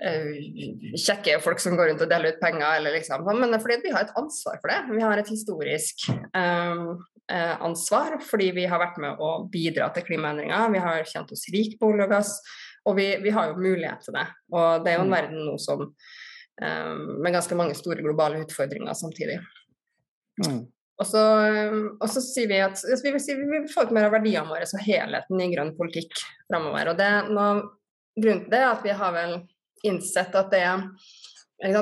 kjekke folk som går rundt og deler ut penger, eller liksom. Men fordi vi har et ansvar for det. Vi har et historisk um, ansvar fordi vi har vært med å bidra til klimaendringer. Vi har kjent oss rik på olje og gass, og vi, vi, har jo mulighet til det. Og det er jo en mm. verden nå som um, med ganske mange store globale utfordringer samtidig. Mm. Og så, og så, sier vi at vi vil, si, vi vil få ut mer av verdiene våre og helheten i grønn politikk framover. Og det, nå, grunnen til det er at vi har vel innsett at det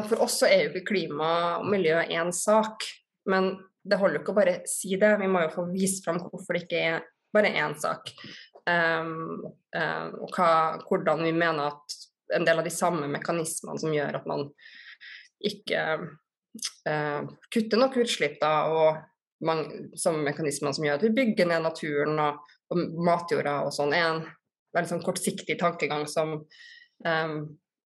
For oss så er jo ikke klima og miljø én sak, men det holder jo ikke å bare si det. Vi må jo få vist fram hvorfor det ikke er bare én sak. Um, um, og hva, hvordan vi mener at en del av de samme mekanismene som gjør at man ikke uh, kutter nok utslipp, da, og mange, samme mekanismene som gjør at vi bygger ned naturen og, og matjorda og sånn, er en veldig sånn kortsiktig tankegang som um,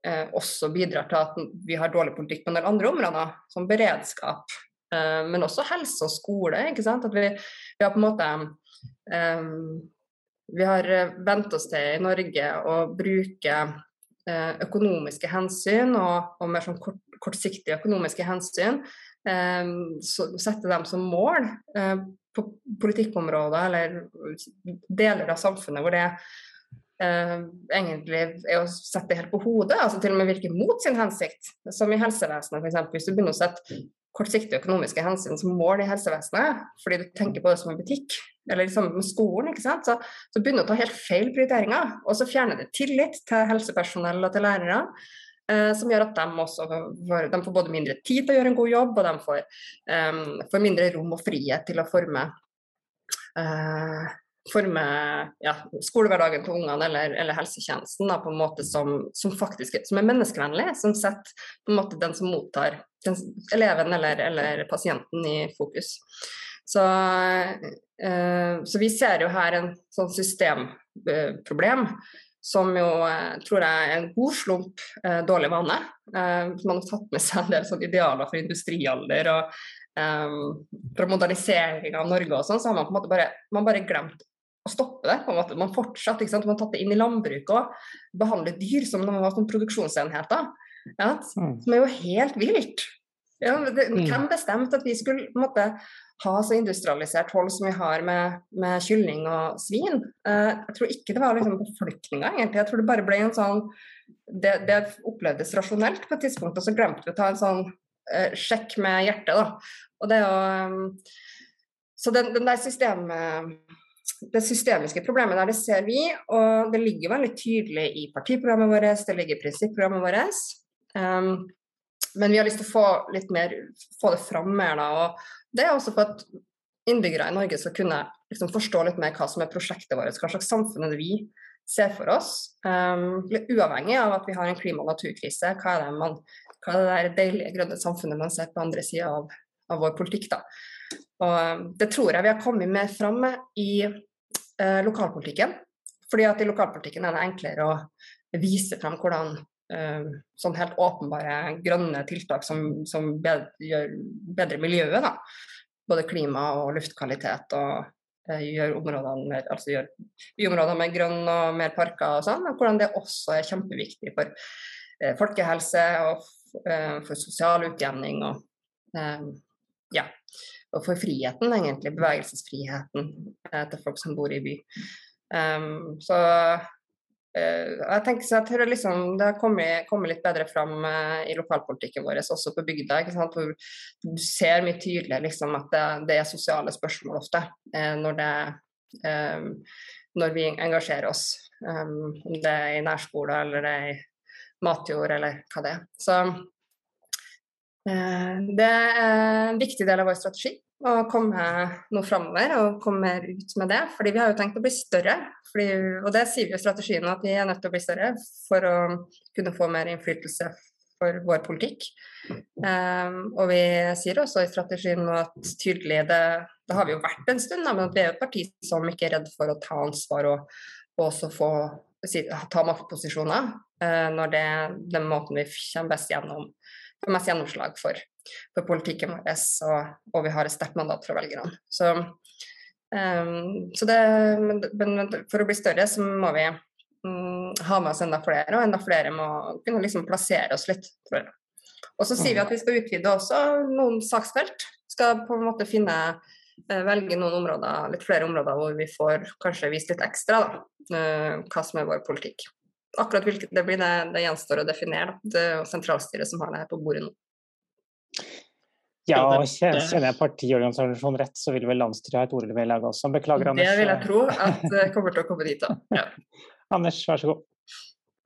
eh, også bidrar til at vi har dårlig politikk på en del andre områder, som beredskap, eh, men også helse og skole. ikke sant? At vi, vi har på en måte eh, Vi har vent oss til i Norge å bruke eh, økonomiske hensyn og, og mer sånn kort, kortsiktige økonomiske hensyn. Eh, så, sette dem som mål eh, på politikkområder eller deler av samfunnet hvor det Uh, egentlig er å sette det helt på hodet, altså til og med virke mot sin hensikt. Som i helsevesenet f.eks. Hvis du begynner å sette kortsiktige økonomiske hensyn som mål i helsevesenet, fordi du tenker på det som en butikk, eller liksom med skolen, ikke sant? Så, så begynner du å ta helt feil prioriteringer. Og så fjerner det tillit til helsepersonell og til lærere. Uh, som gjør at de også får, de får både mindre tid til å gjøre en god jobb, og de får, um, får mindre rom og frihet til å forme forme ja, skolehverdagen til ungene eller, eller, helsetjenesten da, på en måte som, som, faktisk som er menneskevennlig, som setter på en måte den som mottar den, eleven eller, eller, pasienten i fokus. Så, eh, så, vi ser jo her en sånn systemproblem som jo eh, tror jeg er en god slump eh, dårlig vane. Eh, man har tatt med seg en del sånn idealer for industrialder og um, fra modernisering av Norge og sånn, så har man på en måte bare, bare glemt å stoppe det. på en måte. Man fortsatt, ikke sant? Man tatt det inn i landbruket og behandlet dyr som om de var som produksjonsenheter. Ja? Mm. Som er jo helt vilt. Ja, det, mm. Hvem bestemte at vi skulle måtte, ha så industrialisert hold som vi har med, med kylling og svin? Uh, jeg tror ikke det var liksom befolkninga, egentlig. Jeg tror det bare ble en sånn det, det, opplevdes rasjonelt på et tidspunkt, og så glemte vi å ta en sånn uh, sjekk med hjertet, da. Og det er jo um, Så den, den der systemet det systemiske problemet der, det ser vi, og det ligger veldig tydelig i partiprogrammet vårt, det ligger i prinsipprogrammet vårt. Um, men vi har lyst til å få litt mer, få det fram mer, da. Og det er også for at innbyggere i Norge skal kunne liksom, forstå litt mer hva som er prosjektet vårt, hva slags samfunn er det vi ser for oss. Um, uavhengig av at vi har en klima- og naturkrise, hva er det, man, hva er det deilige grønne samfunnet man ser på andre sida av, av, vår politikk, da. Og eh, det tror jeg vi har kommet mer fram med i eh, lokalpolitikken. Fordi at i lokalpolitikken er det enklere å vise frem hvordan eh, sånn helt åpenbare grønne tiltak som, som bedre, gjør bedre miljøet, da. Både klima og luftkvalitet og eh, gjør områdene mer, altså gjør byområder mer grønne og mer parker og sånn. Hvordan det også er kjempeviktig for eh, folkehelse og eh, for sosial utjevning og ja, og for friheten, egentlig. Bevegelsesfriheten eh, til folk som bor i by. Um, så uh, jeg tenker så jeg liksom, Det har kommet, kommet, litt bedre fram uh, i lokalpolitikken vår, også på bygda. hvor Du ser mye tydeligere liksom, at det, det, er sosiale spørsmål ofte uh, når, det, um, når vi engasjerer oss. Um, om det er i nærskole eller det er i matjord eller hva det er. Så det er en viktig del av vår strategi å komme noe framover og komme mer ut med det. Fordi vi har jo tenkt å bli større. Fordi, og det sier vi i strategien at vi er nødt til å bli større for å kunne få mer innflytelse for vår politikk. Um, og vi sier også i strategien at tydelig det, det har vi jo vært en stund, men at vi er et parti som ikke er redd for å ta ansvar og, og også få ta maktposisjoner uh, når det er den måten vi kommer best gjennom, får mest gjennomslag for for politikken vår, og, og vi har et sterkt mandat fra velgerne. Så, um, så det, men, for å bli større, så må vi um, ha med oss enda flere, og enda flere må kunne liksom plassere oss litt. tror jeg. Og så sier vi at vi skal utvide også noen saksfelt. Skal på en måte finne eh, velge noen områder, litt flere områder hvor vi får kanskje vist litt ekstra da, eh, hva som er vår politikk. Akkurat hvilket det blir, det, det gjenstår å definere. Da. Det er jo sentralstyret som har det her på bordet nå. Ja, og kjenner jeg partiorganisasjonen rett, så vil vel landsstyret ha et ord også. Beklager, Anders. Det vil jeg tro at det kommer til å komme dit, da. Ja. Anders, vær så god.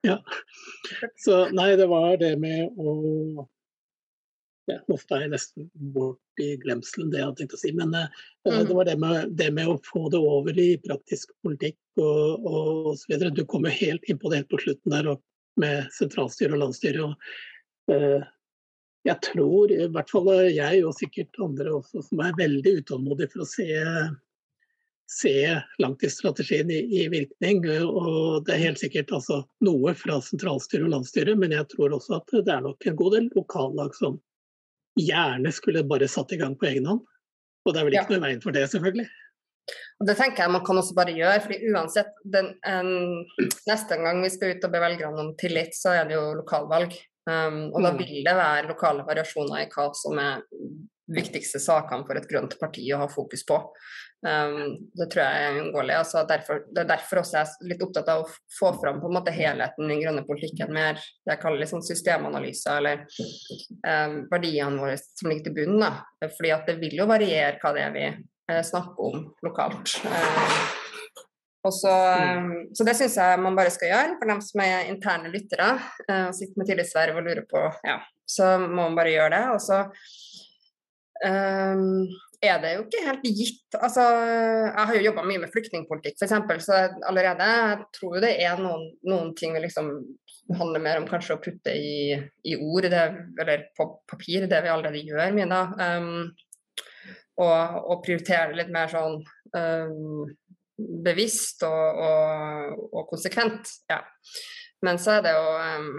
Ja. Så nei, det var det med å ja, Nå er jeg nesten bort i glemselen, det jeg hadde tenkt å si. Men uh, mm. det var det med, det med, å få det over i praktisk politikk og, og, så videre. Du kom jo helt inn på det helt på slutten der med sentralstyre og landsstyre. Og, uh, jeg tror, i hvert fall jeg og sikkert andre også, som er veldig utålmodige for å se, se langtidsstrategien i, i, virkning. Og det er helt sikkert altså, noe fra sentralstyret og landsstyret, men jeg tror også at det er nok en god del lokallag som gjerne skulle bare satt i gang på egen hånd. Og det er vel ikke ja. noe veien for det, selvfølgelig. Og Det tenker jeg man kan også bare gjøre. fordi uansett, den, en, Neste gang vi skal ut og be velgerne om tillit, så er det jo lokalvalg. Um, og da mm. vil det være lokale variasjoner i hva som er viktigste sakene for et grønt parti å ha fokus på. Um, det tror jeg er uunngåelig. Altså det er derfor også jeg er litt opptatt av å få fram på en måte helheten i grønne politikken. Mer det jeg kaller liksom systemanalyser eller um, verdiene våre som ligger til bunn. Da. Fordi at det vil jo variere hva det er vi uh, snakker om lokalt. Uh, og så, så det syns jeg man bare skal gjøre for dem som er interne lyttere uh, og sitter med tillitsverv og lurer på ja, Så må man bare gjøre det. Og så er det jo ikke helt gitt altså, Jeg har jo jobba mye med flyktningpolitikk f.eks., så allerede jeg tror det er noen, noen ting vi liksom handler mer om kanskje å putte i, i ord, det, eller på papir, det vi allerede gjør mye da. Um, og, og prioritere litt mer sånn um, bevisst og, og, og konsekvent. Ja. Men så er det jo um,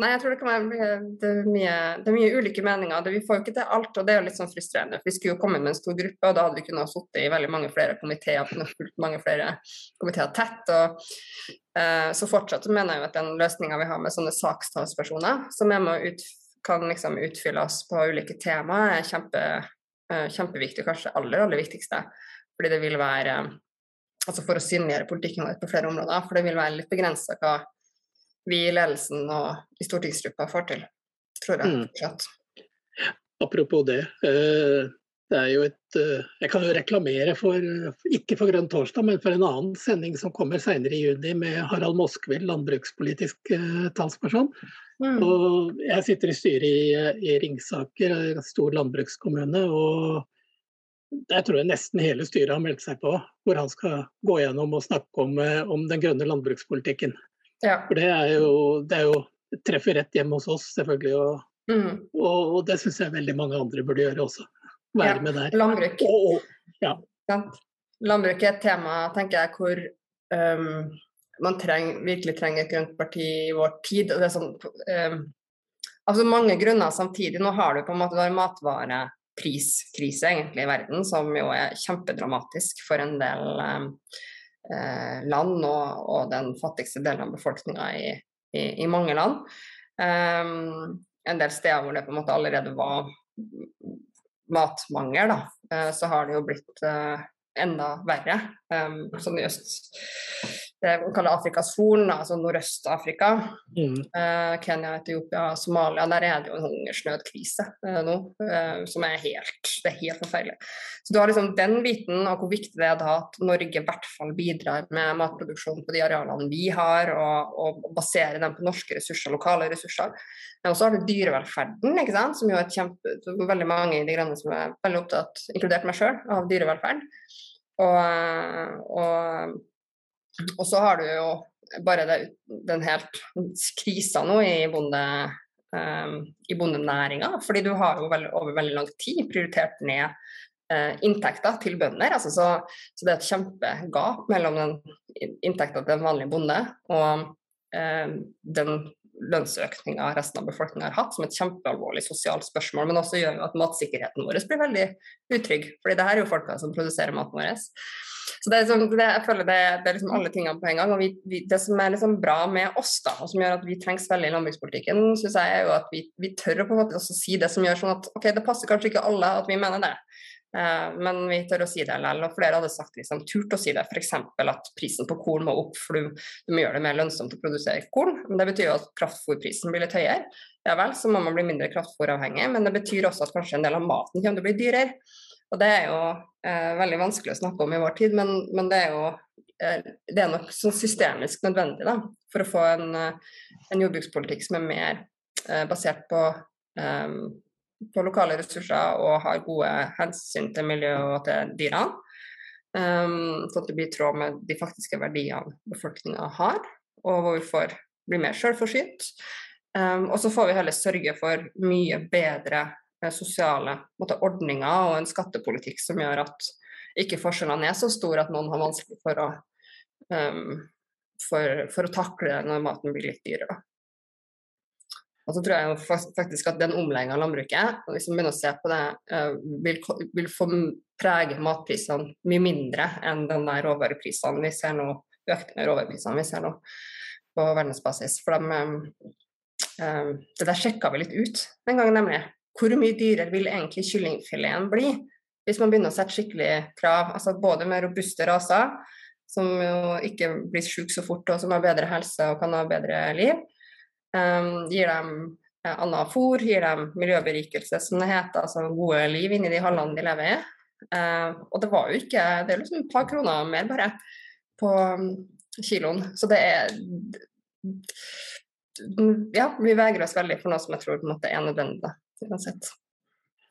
Nei, jeg tror det kan være det er mye, det er mye ulike meninger. Det, vi får jo ikke til alt, og det er jo litt sånn frustrerende. Vi skulle jo komme med en stor gruppe, og da hadde vi kunnet sittet i veldig mange flere komiteer, fulgt mange flere komiteer tett. og eh, Så fortsatt mener jeg jo at den løsninga vi har med sånne sakstalspersoner, som er med ut, kan liksom oss på ulike temaer, er kjempe, eh, kjempeviktig, kanskje aller, aller viktigste. Fordi det vil være altså for å synliggjøre politikken vår på flere områder. For det vil være litt begrensa hva vi i ledelsen og i stortingsgruppa får til, tror jeg. Mm. Apropos det. Eh, det er jo et eh, Jeg kan jo reklamere for, ikke for Grønn torsdag, men for en annen sending som kommer senere i juni med Harald Moskvild, landbrukspolitisk eh, talsperson. Mm. Og jeg sitter i styret i, i Ringsaker, en stor landbrukskommune. og der tror jeg nesten hele styret har meldt seg på, hvor han skal gå gjennom og snakke om, om den grønne landbrukspolitikken. Ja. For det er jo, det er jo treffer rett hjemme hos oss, selvfølgelig. Og, mm. og, og det syns jeg veldig mange andre burde gjøre også. Være ja. med der. Landbruk. Og, ja. Landbruk er et tema tenker jeg, hvor um, man treng, virkelig trenger et grønt parti i vår tid. og det er sånn, um, altså Mange grunner samtidig. Nå har du på en måte matvare priskrise egentlig i verden, som jo er kjempedramatisk for en del eh, land og, og, den fattigste delen av befolkninga i, i, i, mange land. Um, en del steder hvor det på en måte allerede var matmangel, da, uh, så har det jo blitt uh, enda verre. Um, sånn i øst det man kaller Afrikas Horn, altså Nordøst-Afrika. Mm. Eh, Kenya, Etiopia, Somalia. Der er det jo en hungersnødkrise eh, nå eh, som er helt, det er helt forferdelig. Så du har liksom den biten, og hvor viktig det er da at Norge i hvert fall bidrar med matproduksjon på de arealene vi har, og, og baserer dem på norske ressurser, lokale ressurser. Men også har du dyrevelferden, ikke sant? som jo er et kjempe, veldig mange i De Grønne som er veldig opptatt, inkludert meg sjøl, av dyrevelferd. Og, og og så har du jo bare det, den helt krisa nå i bonde um, i bondenæringa, fordi du har jo veld, over veldig lang tid prioritert ned uh, inntekter til bønder. Altså så, så, det er et kjempegap mellom den inntekta til en vanlig bonde og uh, den lønnsøkninga resten av befolkninga har hatt, som et kjempealvorlig sosialt spørsmål. Men også gjør at matsikkerheten vår blir veldig utrygg, fordi det her er jo folka som produserer maten vår. Så det er sånn, det, jeg føler det, det, er liksom alle tingene på en gang. og vi, vi, Det som er liksom bra med oss, da, og som gjør at vi trengs veldig i landbrukspolitikken, synes jeg er jo at vi, vi tør å på en måte også si det som gjør sånn at ok, det passer kanskje ikke alle at vi mener det. Uh, men vi tør å si det likevel. Og flere hadde sagt liksom, turt å si det. F.eks. at prisen på korn må opp, for du, du, må gjøre det mer lønnsomt å produsere korn. Men det betyr jo at kraftfôrprisen blir litt høyere. Ja vel, så må man bli mindre kraftfôravhengig, men det betyr også at kanskje en del av maten kommer til å bli dyrere. Og det er jo eh, veldig vanskelig å snakke om i vår tid, men, men det er jo eh, det er nok sånn systemisk nødvendig da, for å få en, eh, en jordbrukspolitikk som er mer eh, basert på, eh, på, lokale ressurser og har gode hensyn til miljøet og til dyrene. Um, sånn at det blir i tråd med de faktiske verdiene befolkninga har, og hvor vi får bli mer sjølforsynt. Um, og så får vi heller sørge for mye bedre sosiale måte, ordninger og en skattepolitikk som gjør at ikke forskjellene er så store at noen har vanskelig for å, um, for, for å takle det når maten blir litt dyrere. Og så tror jeg faktisk at den omlegginga av landbruket, hvis man begynner å se på det, uh, vil, vil, få prege matprisene mye mindre enn den der råvareprisene vi ser nå, økte råvareprisene vi ser nå på verdensbasis. For de, um, um, det der sjekka vi litt ut den gangen, nemlig hvor mye dyrere vil egentlig kyllingfileten bli hvis man begynner å sette skikkelig krav, altså både med robuste raser, som jo ikke blir syke så fort og som har bedre helse og kan ha bedre liv, um, gir dem eh, annet fôr, gir dem miljøberikelse, som det heter, altså gode liv inni de hallene de lever i. Uh, og det var jo ikke Det er liksom et par kroner mer bare på um, kiloen. Så det er Ja, vi vegrer oss veldig for noe som jeg tror på en måte er nødvendig. Uansett.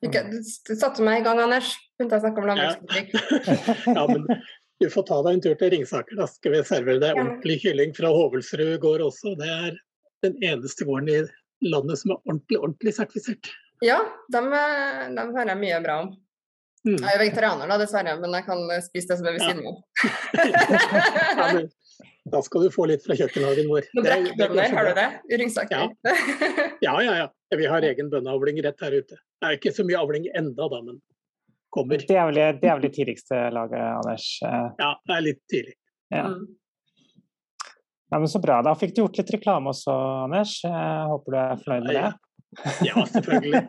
Ikke, du, du satte meg i gang, Anders. Begynte å snakke om landbrukspolitikk. Ja. ja, men du får ta deg en tur til Ringsaker. Da skal vi servere deg ordentlig kylling fra Hovelsrud gård også. Det er den eneste gården i landet som er ordentlig, ordentlig sertifisert. Ja, dem, dem hører jeg mye bra om. Mm. Jeg er vegetarianer, da, dessverre, men jeg kan spise det som er ved siden av. da skal du få litt fra kjøkkenhagen vår. Brekkbønner, har du det? I Ja. ja, ja, ja. Vi har egen bønneavling rett her ute. Det er ikke så mye avling enda da, men kommer. Det er vel det, er vel det tidligste laget, Anders? Ja, det er litt tidlig. Ja. Mm. Ja, men Så bra. Da fikk du gjort litt reklame også, Anders. Jeg håper du er fornøyd med det? Ja, selvfølgelig.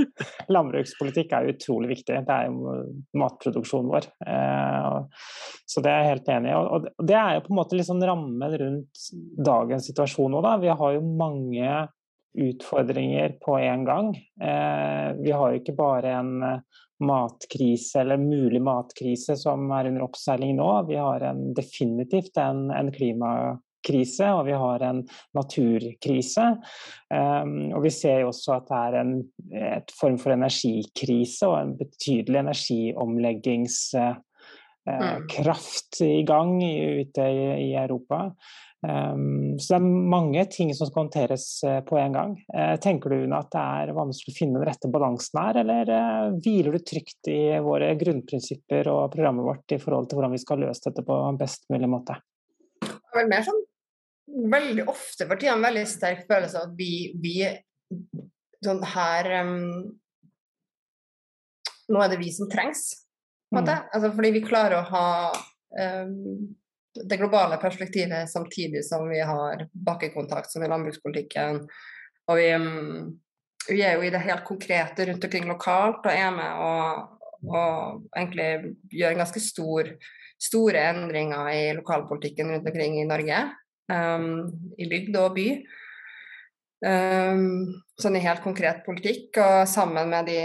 Landbrukspolitikk er utrolig viktig. Det er jo matproduksjonen vår. Eh, så det er jeg helt enig i. Og det er jo på en måte liksom rammen rundt dagens situasjon òg, Vi har jo mange utfordringer på en gang. Eh, vi har jo ikke bare en matkrise eller mulig matkrise som er under oppseiling nå. Vi har en, definitivt en, en klimakrise og vi har en naturkrise. Um, og vi ser jo også at det er en et form for energikrise og en betydelig energiomleggingskraft uh, i gang ute i, i Europa. Um, så det er mange ting som skal håndteres uh, på en gang. Uh, tenker du at det er vanskelig å finne den rette balansen her, eller uh, hviler du trygt i våre grunnprinsipper og programmet vårt i forhold til hvordan vi skal løse dette på en best mulig måte? Det er vel mer sånn veldig ofte for tida en veldig sterk følelse av at vi, vi sånn her um, Nå er det vi som trengs, på en måte. Mm. Altså, fordi vi klarer å ha um, det globale perspektivet samtidig som vi har bakkekontakt, som i landbrukspolitikken. Og vi, um, vi, er jo i det helt konkrete rundt omkring lokalt og er med og, og egentlig gjør en ganske stor, store endringer i lokalpolitikken rundt omkring i Norge um, i bygd og by. Um, sånn i helt konkret politikk, og sammen med de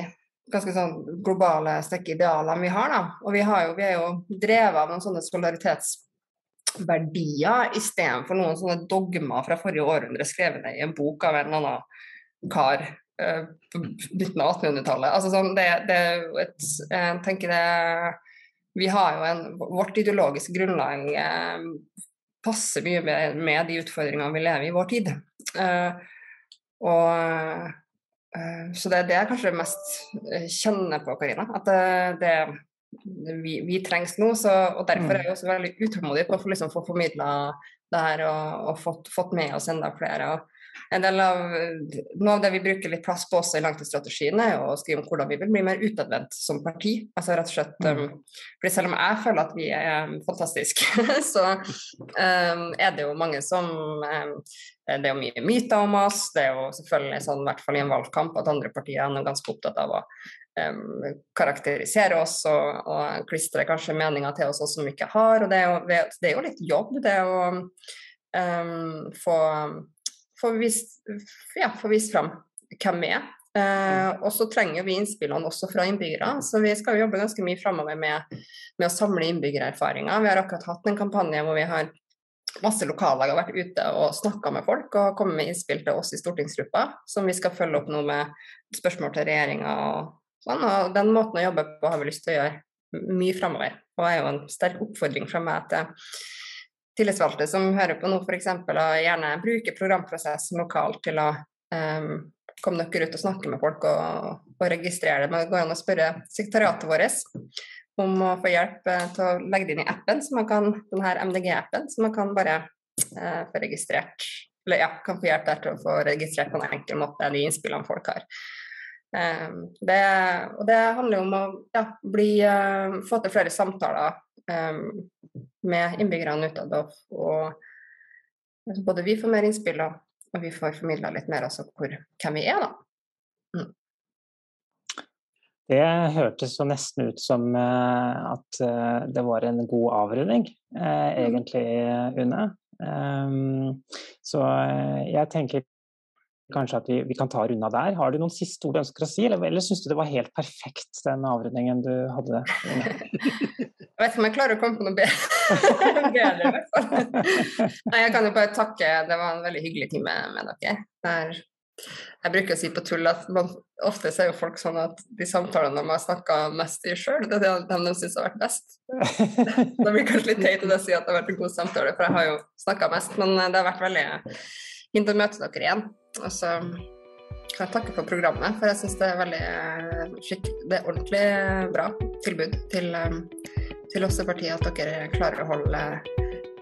ganske sånn globale sterke idealene vi har. Da. Og vi, har jo, vi er jo drevet av noen sånne solidaritetsverdier istedenfor noen sånne dogmer fra forrige århundre skrevet i en bok av en eller annen kar uh, på midten av 1800-tallet. Altså, sånn, det, det, et, jeg tenker det vi har jo en, Vårt ideologiske grunnlag eh, passer mye med, med, de utfordringene vi lever i vår tid. Uh, og, uh, så det, er det jeg kanskje mest eh, kjenner på, Karina. At det, det vi, vi, trengs nå. Så, og derfor er jeg også veldig utålmodig på å liksom få formidla det her og, og fått, fått, med oss enda flere. Og, en del av, Noe av det vi bruker litt plass på også i langtidsstrategien, er å skrive om hvordan vi vil bli mer utadvendt som parti. Altså rett og slett, um, fordi Selv om jeg føler at vi er fantastiske, så um, er det jo mange som um, Det er jo mye myter om oss. Det er jo selvfølgelig sånn, i hvert fall i en valgkamp, at andre partier er ganske opptatt av å karakterisere oss og, og klistre kanskje meninger til oss som vi ikke har. og Det er jo, det er jo litt jobb, det å um, få, få, vist, ja, få vist fram hvem vi er. Eh, og så trenger vi innspillene også fra innbyggere, så vi skal jobbe ganske mye framover med, med, å samle innbyggererfaringer. Vi har akkurat hatt en kampanje hvor vi har masse lokallag har vært ute og snakka med folk og kommet med innspill til oss i stortingsgruppa, som vi skal følge opp nå med spørsmål til regjeringa og sånn. Og den måten å jobbe på har vi lyst til å gjøre mye framover. Og er jo en sterk oppfordring fra meg til tillitsvalgte som hører på nå f.eks. gjerne bruke programprosess lokalt til å um, komme dere ut og snakke med folk og, og registrere det. Men Det går an å spørre sekretariatet vårt om å få hjelp eh, til å legge det inn i appen, så man kan, denne MDG-appen, så man kan bare uh, få registrert eller ja, kan få hjelp der til å få registrert på en enkel måte de innspillene folk har. Um, det, og det handler om å ja, bli, uh, få til flere samtaler um, med innbyggerne utad. Og, og, altså både vi får mer innspill, og, og vi får formidla litt mer altså, hvor, hvem vi er, da. Mm. Det hørtes så nesten ut som uh, at uh, det var en god avrunding, uh, mm. egentlig, Une. Um, så jeg tenker kanskje at vi, vi kan ta runda der. Har du noen siste ord du ønsker å si, eller, eller syns du det var helt perfekt, den avrundingen du hadde? Jeg vet ikke om jeg klarer å komme på noe bedre, bedre. Nei, jeg kan jo bare takke. Det var en veldig hyggelig time med dere. Der, jeg bruker å si på tull at man, ofte er jo folk sånn at de samtalene de har snakka mest i sjøl, det er det de, de syns har vært best. Det blir kanskje litt teit å si at det har vært en god samtale, for jeg har jo snakka mest, men det har vært veldig fint å møte dere igjen. Og så kan jeg takke for programmet, for jeg syns det er veldig skikk, Det er ordentlig bra tilbud til, um, til oss i partiet at dere klarer å holde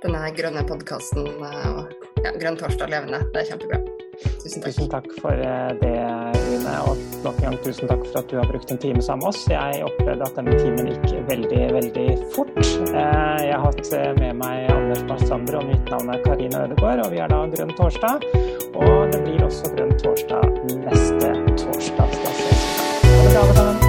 denne grønne podkasten og ja, Grønn torsdag levende. Det er kjempebra. Tusen takk. Tusen takk for eh, det, Rune. Og nok en gang tusen takk for at du har brukt en time sammen med oss. Jeg opplevde at denne timen gikk veldig, veldig fort. Eh, jeg har hatt eh, med meg Anders Barsander, og mitt navn er Karine Ødegaard, og vi er da Grønn torsdag. Og det oss på Grønn torsdag neste torsdag. Ha det bra, alle sammen.